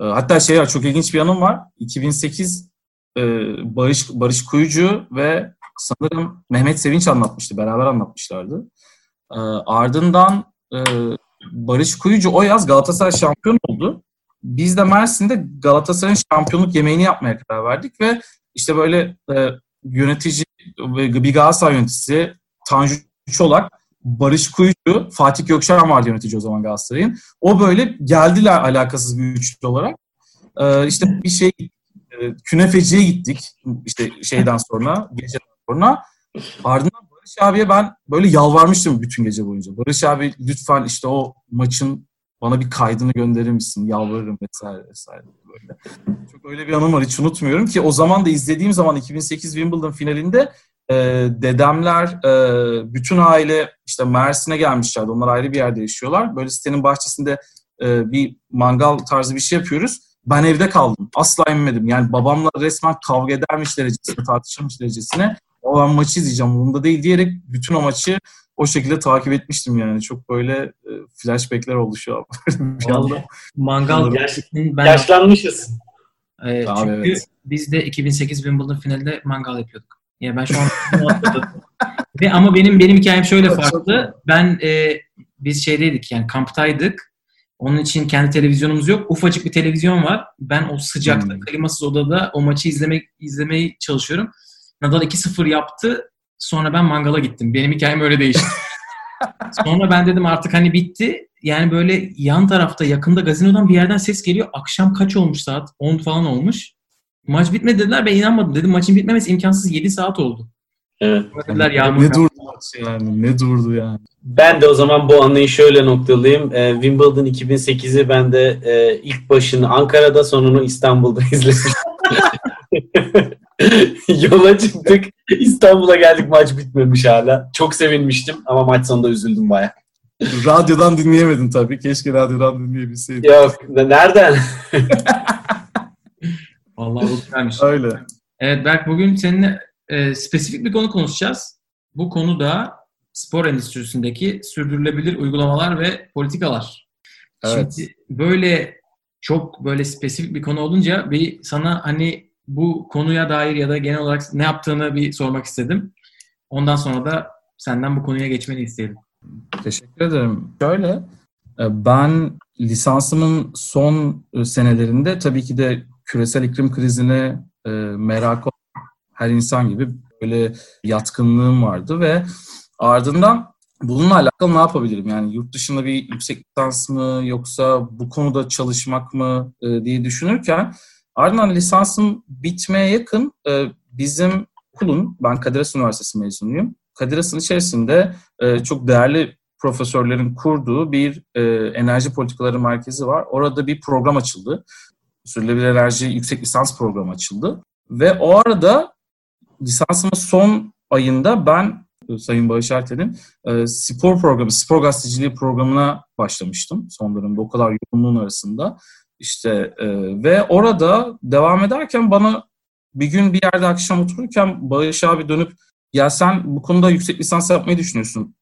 E, hatta şey var çok ilginç bir yanım var. 2008 e, Barış Barış Kuyucu ve sanırım Mehmet Sevinç anlatmıştı. Beraber anlatmışlardı. E, ardından e, Barış Kuyucu o yaz Galatasaray şampiyon oldu. Biz de Mersin'de Galatasaray'ın şampiyonluk yemeğini yapmaya karar verdik ve işte böyle e, yönetici bir Galatasaray yöneticisi Tanju Çolak, Barış Kuyucu, Fatih Gökçen vardı yönetici o zaman Galatasaray'ın. O böyle geldiler alakasız bir üçlü olarak. Ee, işte bir şey e, künefeciye gittik işte şeyden sonra, *laughs* geceden sonra. Ardından Barış abiye ben böyle yalvarmıştım bütün gece boyunca. Barış abi lütfen işte o maçın bana bir kaydını gönderir misin? Yalvarırım vesaire vesaire böyle. Çok öyle bir anım var hiç unutmuyorum ki o zaman da izlediğim zaman 2008 Wimbledon finalinde e, dedemler, e, bütün aile işte Mersin'e gelmişlerdi. Onlar ayrı bir yerde yaşıyorlar. Böyle sitenin bahçesinde e, bir mangal tarzı bir şey yapıyoruz. Ben evde kaldım. Asla inmedim. Yani babamla resmen kavga edermiş derecesine, tartışırmış derecesine. O ben maçı izleyeceğim. Bunda değil diyerek bütün o maçı o şekilde takip etmiştim yani. Çok böyle e, flashbackler oldu şu an. *laughs* bir anda. Mangal Yaş- ben Yaşlanmışız. Ee, Abi, çünkü evet. biz de 2008 Wimbledon finalinde mangal yapıyorduk. Yani ben şu an. *laughs* Ve ama benim benim hikayem şöyle farklı. Ben e, biz şeydeydik yani kamptaydık. Onun için kendi televizyonumuz yok. Ufacık bir televizyon var. Ben o sıcakta Hmm. klimasız odada o maçı izlemek izlemeyi çalışıyorum. Nadal 2-0 yaptı. Sonra ben mangala gittim. Benim hikayem öyle değişti. *laughs* Sonra ben dedim artık hani bitti. Yani böyle yan tarafta yakında gazinodan bir yerden ses geliyor. Akşam kaç olmuş saat? 10 falan olmuş. Maç bitmedi dediler. Ben inanmadım. Dedim maçın bitmemesi imkansız. 7 saat oldu. Evet. Dediler yağmur. ne durdu yani. Ne durdu yani. Ben de o zaman bu anıyı şöyle noktalayayım. Ee, Wimbledon 2008'i ben de e, ilk başını Ankara'da sonunu İstanbul'da *laughs* izledim. *laughs* *laughs* Yola çıktık. İstanbul'a geldik maç bitmemiş hala. Çok sevinmiştim ama maç sonunda üzüldüm baya. Radyodan dinleyemedin tabii. Keşke radyodan dinleyebilseydin. Yok nereden? *laughs* Vallahi bu güzelmiş. Öyle. Evet Berk bugün seninle e, spesifik bir konu konuşacağız. Bu konu da spor endüstrisindeki sürdürülebilir uygulamalar ve politikalar. Evet. Şimdi böyle çok böyle spesifik bir konu olunca bir sana hani bu konuya dair ya da genel olarak ne yaptığını bir sormak istedim. Ondan sonra da senden bu konuya geçmeni isteyelim. Teşekkür ederim. Şöyle, e, ben lisansımın son e, senelerinde tabii ki de küresel iklim krizine e, merak olan her insan gibi böyle yatkınlığım vardı ve ardından bununla alakalı ne yapabilirim? Yani yurt dışında bir yüksek lisans mı yoksa bu konuda çalışmak mı diye düşünürken ardından lisansım bitmeye yakın e, bizim okulun, ben Kadir Has Üniversitesi mezunuyum. Kadir Has'ın içerisinde e, çok değerli profesörlerin kurduğu bir e, enerji politikaları merkezi var. Orada bir program açıldı. Sürdürülebilir enerji yüksek lisans programı açıldı. Ve o arada lisansımın son ayında ben e, Sayın Bağış Ertel'in e, spor programı, spor gazeteciliği programına başlamıştım son dönemde o kadar yoğunluğun arasında. İşte e, ve orada devam ederken bana bir gün bir yerde akşam otururken Bağış abi dönüp ya sen bu konuda yüksek lisans yapmayı düşünüyorsun.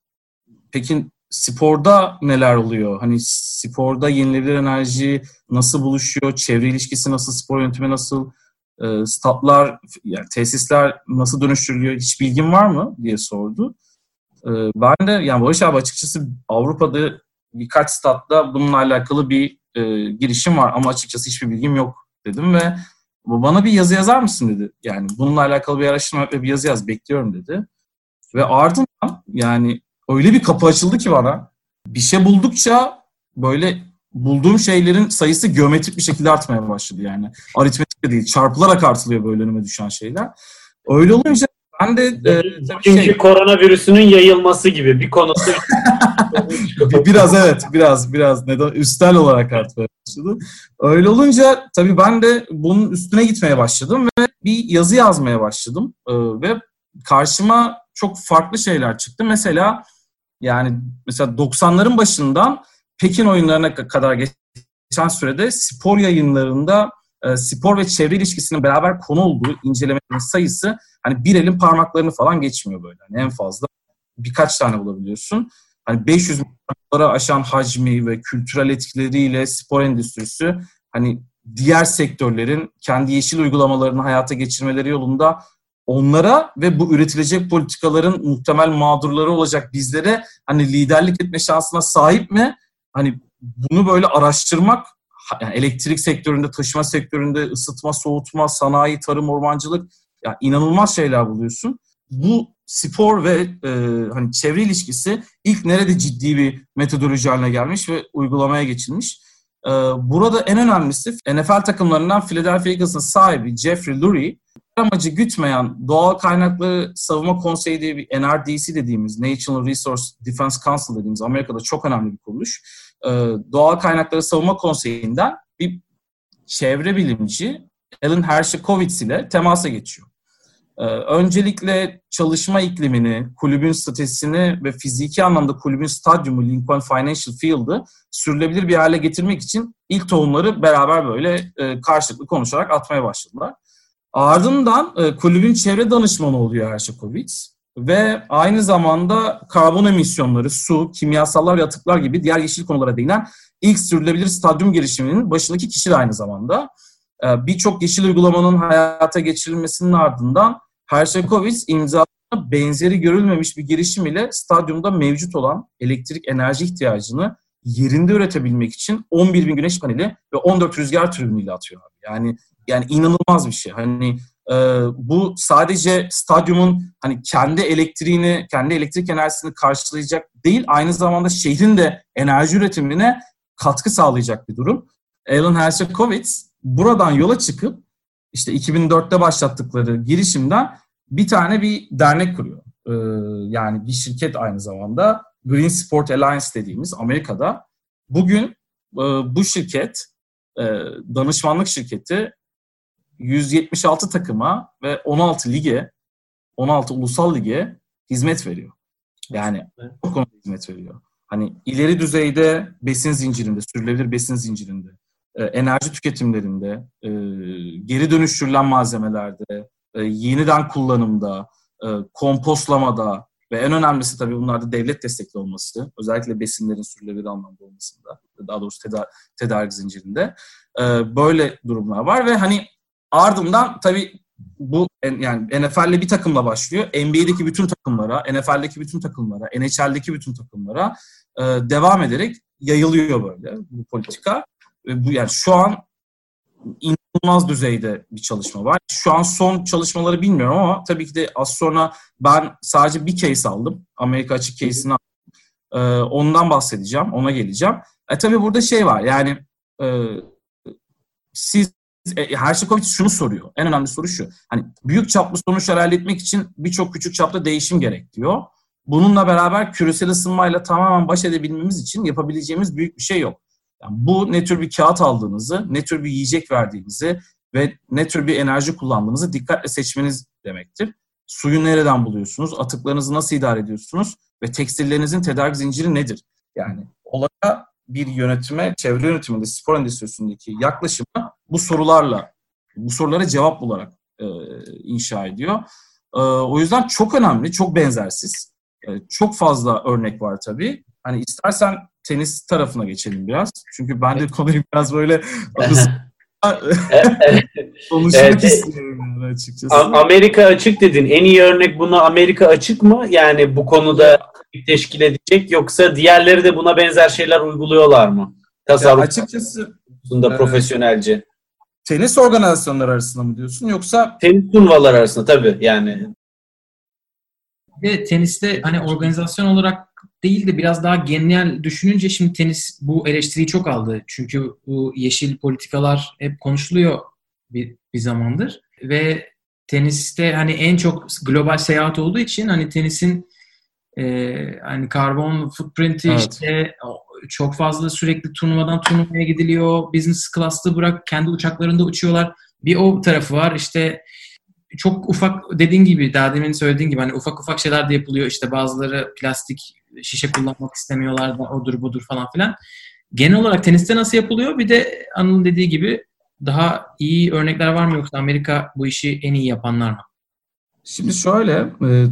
Peki sporda neler oluyor? Hani sporda yenilebilir enerji nasıl buluşuyor? Çevre ilişkisi nasıl? Spor yönetimi nasıl? E, statlar, yani tesisler nasıl dönüştürülüyor? Hiç bilgin var mı? diye sordu. E, ben de yani Barış abi açıkçası Avrupa'da birkaç statta bununla alakalı bir e, girişim var ama açıkçası hiçbir bilgim yok dedim ve bana bir yazı yazar mısın dedi. Yani bununla alakalı bir araştırma ve bir yazı yaz bekliyorum dedi. Ve ardından yani öyle bir kapı açıldı ki bana. Bir şey buldukça böyle bulduğum şeylerin sayısı geometrik bir şekilde artmaya başladı yani. Aritmetik de değil, çarpılarak artılıyor böyle önüme düşen şeyler. Öyle olunca ben de e, tabii Çünkü şey, koronavirüsünün yayılması gibi bir konusu. *laughs* Bir- biraz evet biraz biraz neden üstel olarak artmaya başladı. Öyle olunca tabii ben de bunun üstüne gitmeye başladım ve bir yazı yazmaya başladım Ee, ve karşıma çok farklı şeyler çıktı. Mesela yani mesela 90'ların başından Pekin oyunlarına ka- kadar geçen sürede spor yayınlarında e, spor ve çevre ilişkisinin beraber konu olduğu incelemelerin sayısı hani bir elin parmaklarını falan geçmiyor böyle. Yani en fazla birkaç tane bulabiliyorsun. Hani 500 milyonlara aşan hacmi ve kültürel etkileriyle spor endüstrisi hani diğer sektörlerin kendi yeşil uygulamalarını hayata geçirmeleri yolunda onlara ve bu üretilecek politikaların muhtemel mağdurları olacak bizlere hani liderlik etme şansına sahip mi? Hani bunu böyle araştırmak yani elektrik sektöründe, taşıma sektöründe, ısıtma, soğutma, sanayi, tarım, ormancılık ya inanılmaz şeyler buluyorsun. Bu spor ve e, hani çevre ilişkisi ilk nerede ciddi bir metodoloji haline gelmiş ve uygulamaya geçilmiş. E, burada en önemlisi NFL takımlarından Philadelphia Eagles'ın sahibi Jeffrey Lurie amacı gütmeyen Doğal Kaynakları Savunma Konseyi diye bir NRDC dediğimiz National Resource Defense Council dediğimiz Amerika'da çok önemli bir kuruluş. E, Doğal Kaynakları Savunma Konseyi'nden bir çevre bilimci Alan Hershkovitz ile temasa geçiyor. Ee, öncelikle çalışma iklimini, kulübün statüsünü ve fiziki anlamda kulübün stadyumu Lincoln Financial Field'ı sürülebilir bir hale getirmek için ilk tohumları beraber böyle e, karşılıklı konuşarak atmaya başladılar. Ardından e, kulübün çevre danışmanı oluyor Herşakovic ve aynı zamanda karbon emisyonları, su, kimyasallar ve atıklar gibi diğer yeşil konulara değinen ilk sürülebilir stadyum girişiminin başındaki kişi de aynı zamanda. Ee, birçok yeşil uygulamanın hayata geçirilmesinin ardından Herşakovic imzalarına benzeri görülmemiş bir girişim ile stadyumda mevcut olan elektrik enerji ihtiyacını yerinde üretebilmek için 11 bin güneş paneli ve 14 rüzgar türbiniyle atıyor. Yani yani inanılmaz bir şey. Hani e, bu sadece stadyumun hani kendi elektriğini, kendi elektrik enerjisini karşılayacak değil, aynı zamanda şehrin de enerji üretimine katkı sağlayacak bir durum. Alan Hershkovitz buradan yola çıkıp işte 2004'te başlattıkları girişimden bir tane bir dernek kuruyor. Ee, yani bir şirket aynı zamanda Green Sport Alliance dediğimiz Amerika'da. Bugün e, bu şirket e, danışmanlık şirketi 176 takıma ve 16 lige 16 ulusal lige hizmet veriyor. Yani bu konuda hizmet veriyor. Hani ileri düzeyde besin zincirinde, sürülebilir besin zincirinde, e, enerji tüketimlerinde, e, geri dönüştürülen malzemelerde, e, yeniden kullanımda, e, kompostlamada ve en önemlisi tabii bunlarda devlet destekli olması, özellikle besinlerin sürülebilir anlamda olmasında, daha doğrusu tedar tedarik zincirinde e, böyle durumlar var ve hani ardından tabii bu yani NFL'le bir takımla başlıyor. NBA'deki bütün takımlara, NFL'deki bütün takımlara, NHL'deki bütün takımlara e, devam ederek yayılıyor böyle bu politika. Ve bu yani şu an inanılmaz düzeyde bir çalışma var. Şu an son çalışmaları bilmiyorum ama tabii ki de az sonra ben sadece bir case aldım. Amerika açık case'ini aldım. E, ondan bahsedeceğim, ona geleceğim. E tabii burada şey var yani e, siz e, Herşikovic şunu soruyor. En önemli soru şu. Hani büyük çaplı sonuçlar elde etmek için birçok küçük çapta değişim gerek diyor. Bununla beraber küresel ısınmayla tamamen baş edebilmemiz için yapabileceğimiz büyük bir şey yok. Yani bu ne tür bir kağıt aldığınızı, ne tür bir yiyecek verdiğinizi ve ne tür bir enerji kullandığınızı dikkatle seçmeniz demektir. Suyu nereden buluyorsunuz? Atıklarınızı nasıl idare ediyorsunuz? Ve tekstillerinizin tedarik zinciri nedir? Yani olaya bir yönetime, çevre yönetiminde, spor endüstrisindeki yaklaşımı bu sorularla, bu sorulara cevap bularak e, inşa ediyor. E, o yüzden çok önemli, çok benzersiz. E, çok fazla örnek var tabii. Hani istersen tenis tarafına geçelim biraz. Çünkü ben de konuyu biraz böyle *laughs* konuşmak evet. istiyorum açıkçası. Amerika açık dedin. En iyi örnek buna Amerika açık mı? Yani bu konuda teşkil edecek yoksa diğerleri de buna benzer şeyler uyguluyorlar mı? Tasarruf açıkçası e, profesyonelce. Tenis organizasyonları arasında mı diyorsun yoksa tenis turnuvalar arasında tabii yani. Ve teniste hani organizasyon olarak değil de biraz daha genel düşününce şimdi tenis bu eleştiriyi çok aldı. Çünkü bu yeşil politikalar hep konuşuluyor bir, bir zamandır ve teniste hani en çok global seyahat olduğu için hani tenisin e, hani karbon footprint'i evet. işte çok fazla sürekli turnuvadan turnuvaya gidiliyor. Business class'ta bırak kendi uçaklarında uçuyorlar. Bir o tarafı var. İşte çok ufak dediğin gibi daha demin söylediğin gibi hani ufak ufak şeyler de yapılıyor. İşte bazıları plastik şişe kullanmak istemiyorlar da odur budur falan filan. Genel olarak teniste nasıl yapılıyor? Bir de Anıl'ın dediği gibi daha iyi örnekler var mı yoksa Amerika bu işi en iyi yapanlar mı? Şimdi şöyle, e,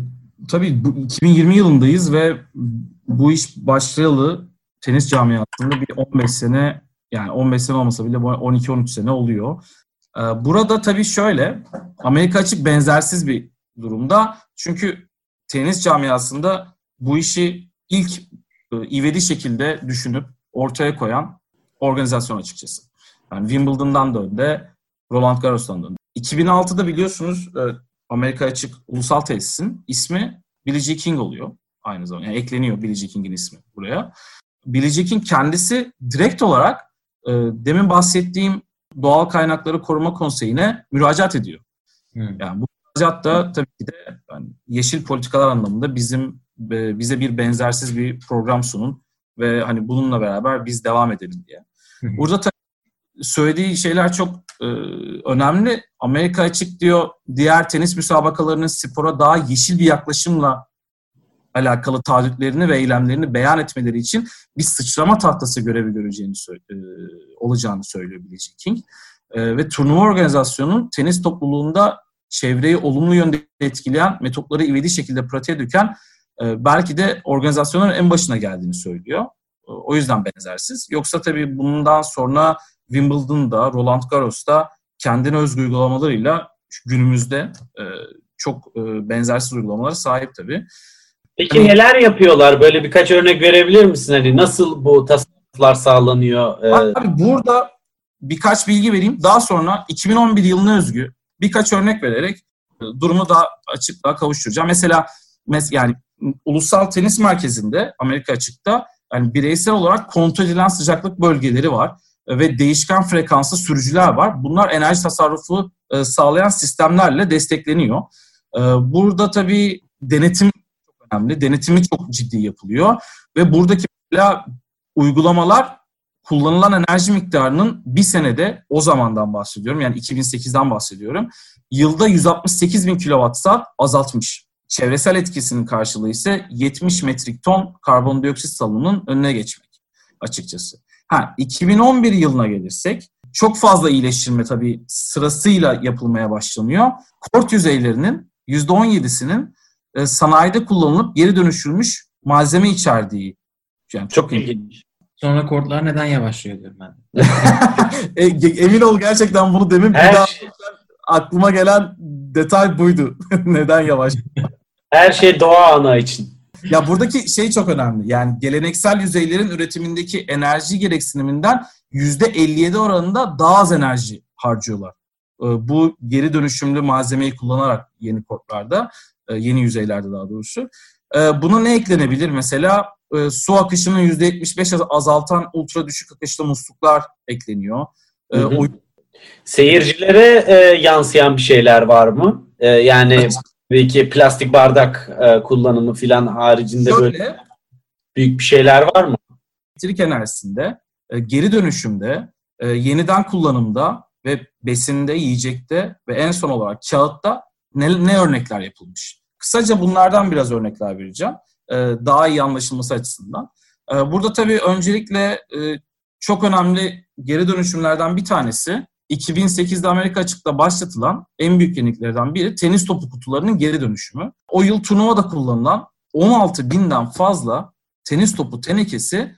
tabii bu 2020 yılındayız ve bu iş başlayalı tenis camiasında bir 15 sene yani 15 sene olmasa bile 12-13 sene oluyor. Ee, burada tabii şöyle, Amerika açık benzersiz bir durumda. Çünkü tenis camiasında bu işi ilk e, ivedi şekilde düşünüp ortaya koyan organizasyon açıkçası. Yani Wimbledon'dan da önde, Roland Garros'tan da önde. 2006'da biliyorsunuz e, Amerika açık ulusal tesisin ismi Billie Jean King oluyor aynı zamanda. Yani ekleniyor Billie Jean King'in ismi buraya. King kendisi direkt olarak e, demin bahsettiğim Doğal Kaynakları Koruma Konseyi'ne müracaat ediyor. Hmm. Yani bu müracaat da tabii ki de yani yeşil politikalar anlamında bizim e, bize bir benzersiz bir program sunun ve hani bununla beraber biz devam edelim diye. Hmm. Burada tabii söylediği şeyler çok e, önemli. Amerika açık diyor diğer tenis müsabakalarının spora daha yeşil bir yaklaşımla alakalı taahhütlerini ve eylemlerini beyan etmeleri için bir sıçrama tahtası görevi göreceğini e, olacağını söylüyor Billie Jean King. E, ve turnuva organizasyonunun tenis topluluğunda çevreyi olumlu yönde etkileyen metotları ivedi şekilde pratiğe döken e, belki de organizasyonun en başına geldiğini söylüyor. E, o yüzden benzersiz. Yoksa tabii bundan sonra Wimbledon'da, Roland Garros'ta kendine özgü uygulamalarıyla günümüzde e, çok e, benzersiz uygulamalara sahip tabii. Peki neler yapıyorlar? Böyle birkaç örnek verebilir misin? Hani nasıl bu tasarruflar sağlanıyor? Ee... Abi burada birkaç bilgi vereyim. Daha sonra 2011 yılına özgü birkaç örnek vererek durumu daha açıklığa kavuşturacağım. Mesela mes yani Ulusal Tenis Merkezi'nde Amerika açıkta yani bireysel olarak kontrol edilen sıcaklık bölgeleri var ve değişken frekanslı sürücüler var. Bunlar enerji tasarrufu e, sağlayan sistemlerle destekleniyor. E, burada tabii denetim önemli. Denetimi çok ciddi yapılıyor ve buradaki mesela uygulamalar kullanılan enerji miktarının bir senede o zamandan bahsediyorum yani 2008'den bahsediyorum. Yılda 168 bin kilowatt azaltmış. Çevresel etkisinin karşılığı ise 70 metrik ton karbondioksit salınımının önüne geçmek açıkçası. Ha 2011 yılına gelirsek çok fazla iyileştirme tabii sırasıyla yapılmaya başlanıyor. Kort yüzeylerinin %17'sinin e, sanayide kullanılıp geri dönüşülmüş malzeme içerdiği. Yani çok, çok ilginç. Sonra kortlar neden yavaşlıyor diyorum ben. *laughs* e, emin ol gerçekten bunu demin Her bir daha şey... aklıma gelen detay buydu. *laughs* neden yavaş? Her şey doğa ana için. Ya buradaki şey çok önemli. Yani geleneksel yüzeylerin üretimindeki enerji gereksiniminden %57 oranında daha az enerji harcıyorlar. Ee, bu geri dönüşümlü malzemeyi kullanarak yeni kortlarda, e, yeni yüzeylerde daha doğrusu. Ee, buna ne eklenebilir? Mesela e, su akışının %75 azaltan ultra düşük akışlı musluklar ekleniyor. Hı hı. O... Seyircilere e, yansıyan bir şeyler var mı? E, yani evet. belki plastik bardak e, kullanımı filan haricinde Şöyle, böyle büyük bir şeyler var mı? Elektrik enerjisinde, e, geri dönüşümde, e, yeniden kullanımda ve besinde, yiyecekte ve en son olarak kağıtta ne, ne örnekler yapılmış? Kısaca bunlardan biraz örnekler vereceğim. E, daha iyi anlaşılması açısından. E, burada tabii öncelikle e, çok önemli geri dönüşümlerden bir tanesi 2008'de Amerika açıkta başlatılan en büyük yeniliklerden biri tenis topu kutularının geri dönüşümü. O yıl turnuvada kullanılan 16 binden fazla tenis topu tenekesi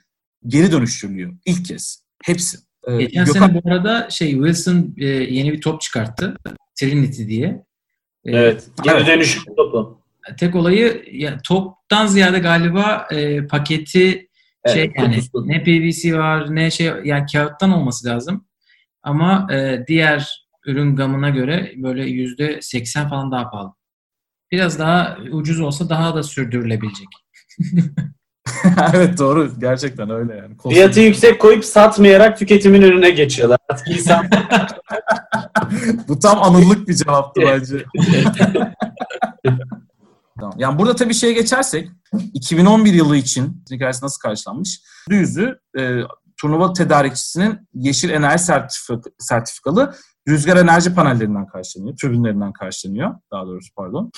geri dönüştürülüyor ilk kez. Hepsi. Ee, Geçen Gökhan... sene bu arada şey Wilson e, yeni bir top çıkarttı. Trinity diye. Ee, evet. Geri evet. dönüşüm topu. Tek olayı ya, toptan ziyade galiba e, paketi evet, şey yani kutusu. ne PVC var ne şey yani kağıttan olması lazım. Ama e, diğer ürün gamına göre böyle yüzde seksen falan daha pahalı. Biraz daha ucuz olsa daha da sürdürülebilecek. *laughs* evet doğru. Gerçekten öyle yani. Kostüm. Fiyatı yüksek koyup satmayarak tüketimin önüne geçiyorlar. *laughs* Bu tam anıllık bir cevaptı bence. *laughs* tamam. Yani burada tabii şeye geçersek 2011 yılı için hikayesi nasıl karşılanmış? Düzü e, turnuva tedarikçisinin yeşil enerji sertifik sertifikalı rüzgar enerji panellerinden karşılanıyor, türbinlerinden karşılanıyor daha doğrusu pardon.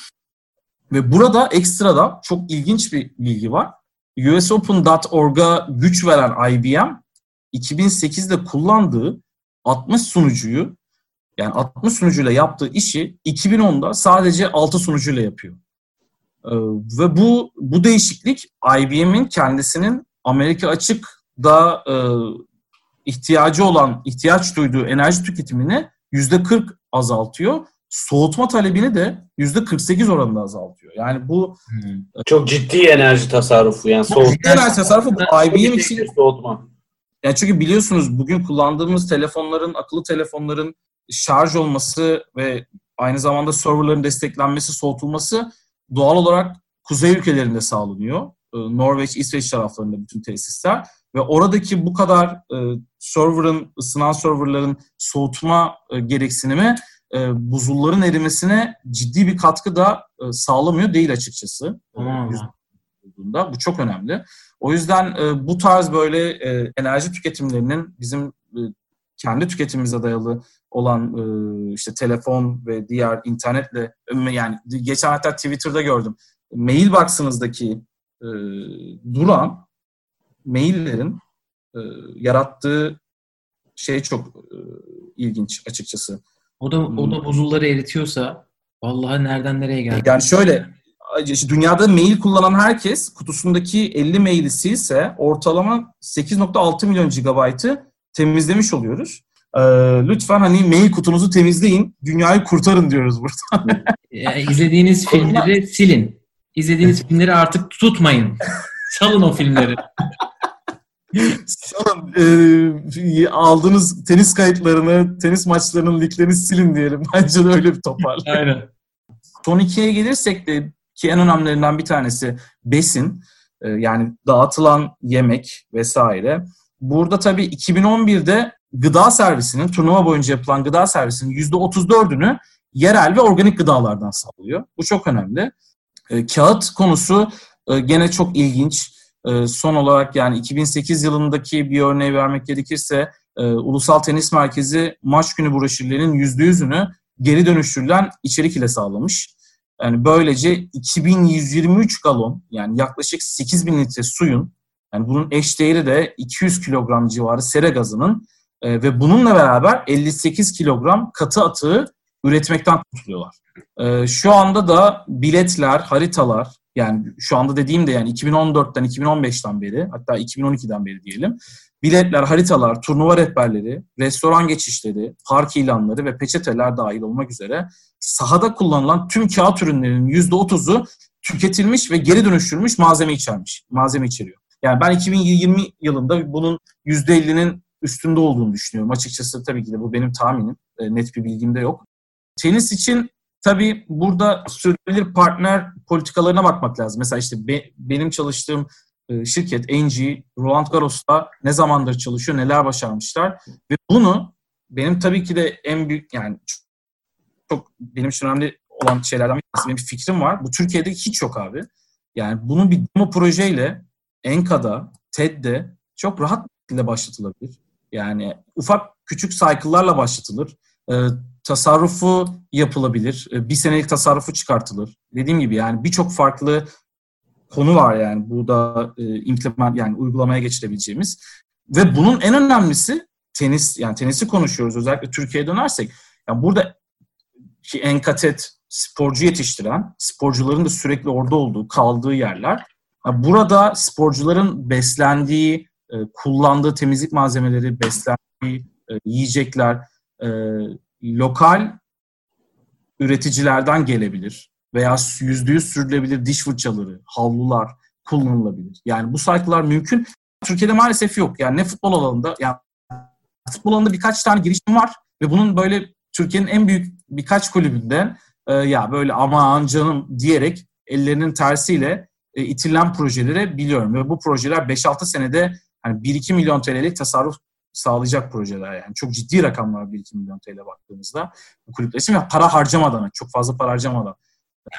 Ve burada ekstra çok ilginç bir bilgi var. USOpen.org'a güç veren IBM 2008'de kullandığı 60 sunucuyu yani 60 sunucuyla yaptığı işi 2010'da sadece 6 sunucuyla yapıyor. Ee, ve bu bu değişiklik IBM'in kendisinin Amerika açık da e, ihtiyacı olan, ihtiyaç duyduğu enerji tüketimini yüzde 40 azaltıyor. Soğutma talebini de yüzde 48 oranında azaltıyor. Yani bu hmm. çok ciddi enerji tasarrufu yani soğutma. Ciddi enerji tasarrufu bu IBM için soğutma. Yani çünkü biliyorsunuz bugün kullandığımız telefonların, akıllı telefonların şarj olması ve aynı zamanda serverların desteklenmesi, soğutulması doğal olarak kuzey ülkelerinde sağlanıyor. E, Norveç, İsveç taraflarında bütün tesisler. Ve oradaki bu kadar e, server'ın, ısınan serverların soğutma e, gereksinimi e, buzulların erimesine ciddi bir katkı da e, sağlamıyor değil açıkçası. Tamam. Bu çok önemli. O yüzden e, bu tarz böyle e, enerji tüketimlerinin bizim e, kendi tüketimimize dayalı olan e, işte telefon ve diğer internetle yani geçen hatta Twitter'da gördüm. Mailbox'ınızdaki e, duran maillerin e, yarattığı şey çok e, ilginç açıkçası. O da o da buzulları eritiyorsa vallahi nereden nereye geldi? Yani şöyle dünyada mail kullanan herkes kutusundaki 50 maili silse ortalama 8.6 milyon gigabaytı temizlemiş oluyoruz. Ee, lütfen hani mail kutunuzu temizleyin, dünyayı kurtarın diyoruz burada. *laughs* yani izlediğiniz filmleri silin. İzlediğiniz filmleri artık tutmayın. *laughs* Salın o filmleri. Salın. E, aldığınız tenis kayıtlarını, tenis maçlarının linklerini silin diyelim. *laughs* Bence de öyle bir toparla. Aynen. Son ikiye gelirsek de ki en önemlilerinden bir tanesi besin. E, yani dağıtılan yemek vesaire. Burada tabii 2011'de gıda servisinin, turnuva boyunca yapılan gıda servisinin %34'ünü yerel ve organik gıdalardan sağlıyor. Bu çok önemli. E, kağıt konusu e, gene çok ilginç. E, son olarak yani 2008 yılındaki bir örneği vermek gerekirse e, Ulusal Tenis Merkezi maç günü broşürlerinin %100'ünü geri dönüştürülen içerik ile sağlamış. Yani böylece 2123 galon yani yaklaşık 8000 litre suyun yani bunun eş değeri de 200 kilogram civarı sera gazının e, ve bununla beraber 58 kilogram katı atığı üretmekten kurtuluyorlar. E, şu anda da biletler, haritalar yani şu anda dediğim de yani 2014'ten 2015'ten beri hatta 2012'den beri diyelim biletler, haritalar, turnuva rehberleri, restoran geçişleri, park ilanları ve peçeteler dahil olmak üzere sahada kullanılan tüm kağıt ürünlerinin %30'u tüketilmiş ve geri dönüştürülmüş malzeme içermiş. Malzeme içeriyor. Yani ben 2020 yılında bunun %50'nin üstünde olduğunu düşünüyorum. Açıkçası tabii ki de bu benim tahminim. E, net bir bilgim de yok. Tenis için tabii burada sürdürülebilir partner politikalarına bakmak lazım. Mesela işte be, benim çalıştığım e, şirket NG, Roland Garros'ta ne zamandır çalışıyor, neler başarmışlar ve bunu benim tabii ki de en büyük yani çok benim için önemli olan şeylerden bir tanesi benim bir fikrim var. Bu Türkiye'de hiç yok abi. Yani bunun bir demo projeyle Enka'da, TED'de çok rahat bir şekilde başlatılabilir. Yani ufak küçük cycle'larla başlatılır. E, tasarrufu yapılabilir. E, bir senelik tasarrufu çıkartılır. Dediğim gibi yani birçok farklı konu var yani burada e, implement yani uygulamaya geçirebileceğimiz. Ve bunun en önemlisi tenis yani tenisi konuşuyoruz özellikle Türkiye'ye dönersek. Yani burada ki Enkatet sporcu yetiştiren, sporcuların da sürekli orada olduğu, kaldığı yerler. Yani burada sporcuların beslendiği, e, kullandığı temizlik malzemeleri, beslendiği e, yiyecekler e, lokal üreticilerden gelebilir veya yüzde yüz sürülebilir diş fırçaları, havlular kullanılabilir. Yani bu sayfalar mümkün. Türkiye'de maalesef yok. Yani ne futbol alanında, yani futbol alanında birkaç tane girişim var ve bunun böyle Türkiye'nin en büyük birkaç kulübünden e, ya böyle aman canım diyerek ellerinin tersiyle e, itirilen projeleri biliyorum. Ve bu projeler 5-6 senede hani 1-2 milyon TL'lik tasarruf sağlayacak projeler yani. Çok ciddi rakamlar 1-2 milyon TL baktığımızda bu kulüpler için ve para harcamadan, çok fazla para harcamadan.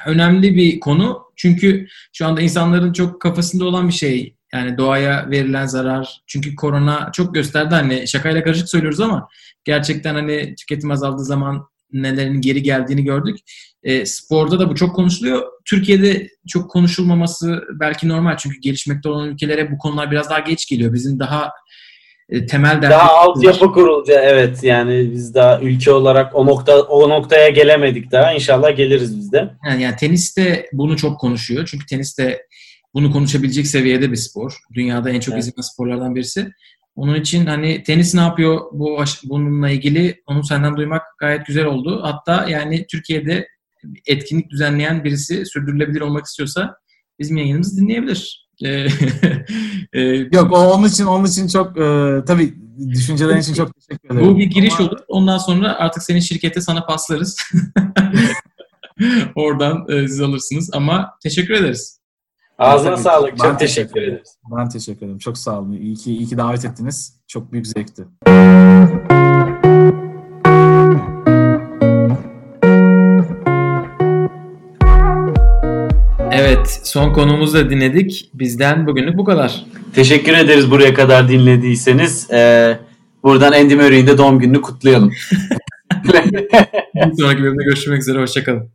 Önemli bir konu çünkü şu anda insanların çok kafasında olan bir şey yani doğaya verilen zarar. Çünkü korona çok gösterdi hani şakayla karışık söylüyoruz ama gerçekten hani tüketim azaldığı zaman nelerin geri geldiğini gördük. E, sporda da bu çok konuşuluyor. Türkiye'de çok konuşulmaması belki normal çünkü gelişmekte olan ülkelere bu konular biraz daha geç geliyor. Bizim daha e, temel Daha altyapı kuruldu evet yani biz daha ülke olarak o nokta o noktaya gelemedik daha inşallah geliriz biz de. Yani, yani tenis de bunu çok konuşuyor çünkü tenis de bunu konuşabilecek seviyede bir spor. Dünyada en çok evet. izlenen sporlardan birisi. Onun için hani tenis ne yapıyor bu bununla ilgili onu senden duymak gayet güzel oldu. Hatta yani Türkiye'de etkinlik düzenleyen birisi sürdürülebilir olmak istiyorsa bizim yayınımızı dinleyebilir. Ee, *laughs* e, Yok o onun için onun için çok e, tabii düşüncelerin için çok teşekkür ederim. Bu bir giriş Ama... olur. Ondan sonra artık senin şirkete sana paslarız. *laughs* Oradan e, siz alırsınız. Ama teşekkür ederiz. Ağzına sağlık. Çok teşekkür ederiz. Ben teşekkür ederim. Çok sağ olun. İyi ki, iyi ki davet ettiniz. Çok büyük zevkti. Evet, son konumuzu da dinledik. Bizden bugünlük bu kadar. Teşekkür ederiz buraya kadar dinlediyseniz. Ee, Buradan Andy Murray'in de doğum gününü kutlayalım. *laughs* Bir sonraki bölümde görüşmek üzere. Hoşçakalın.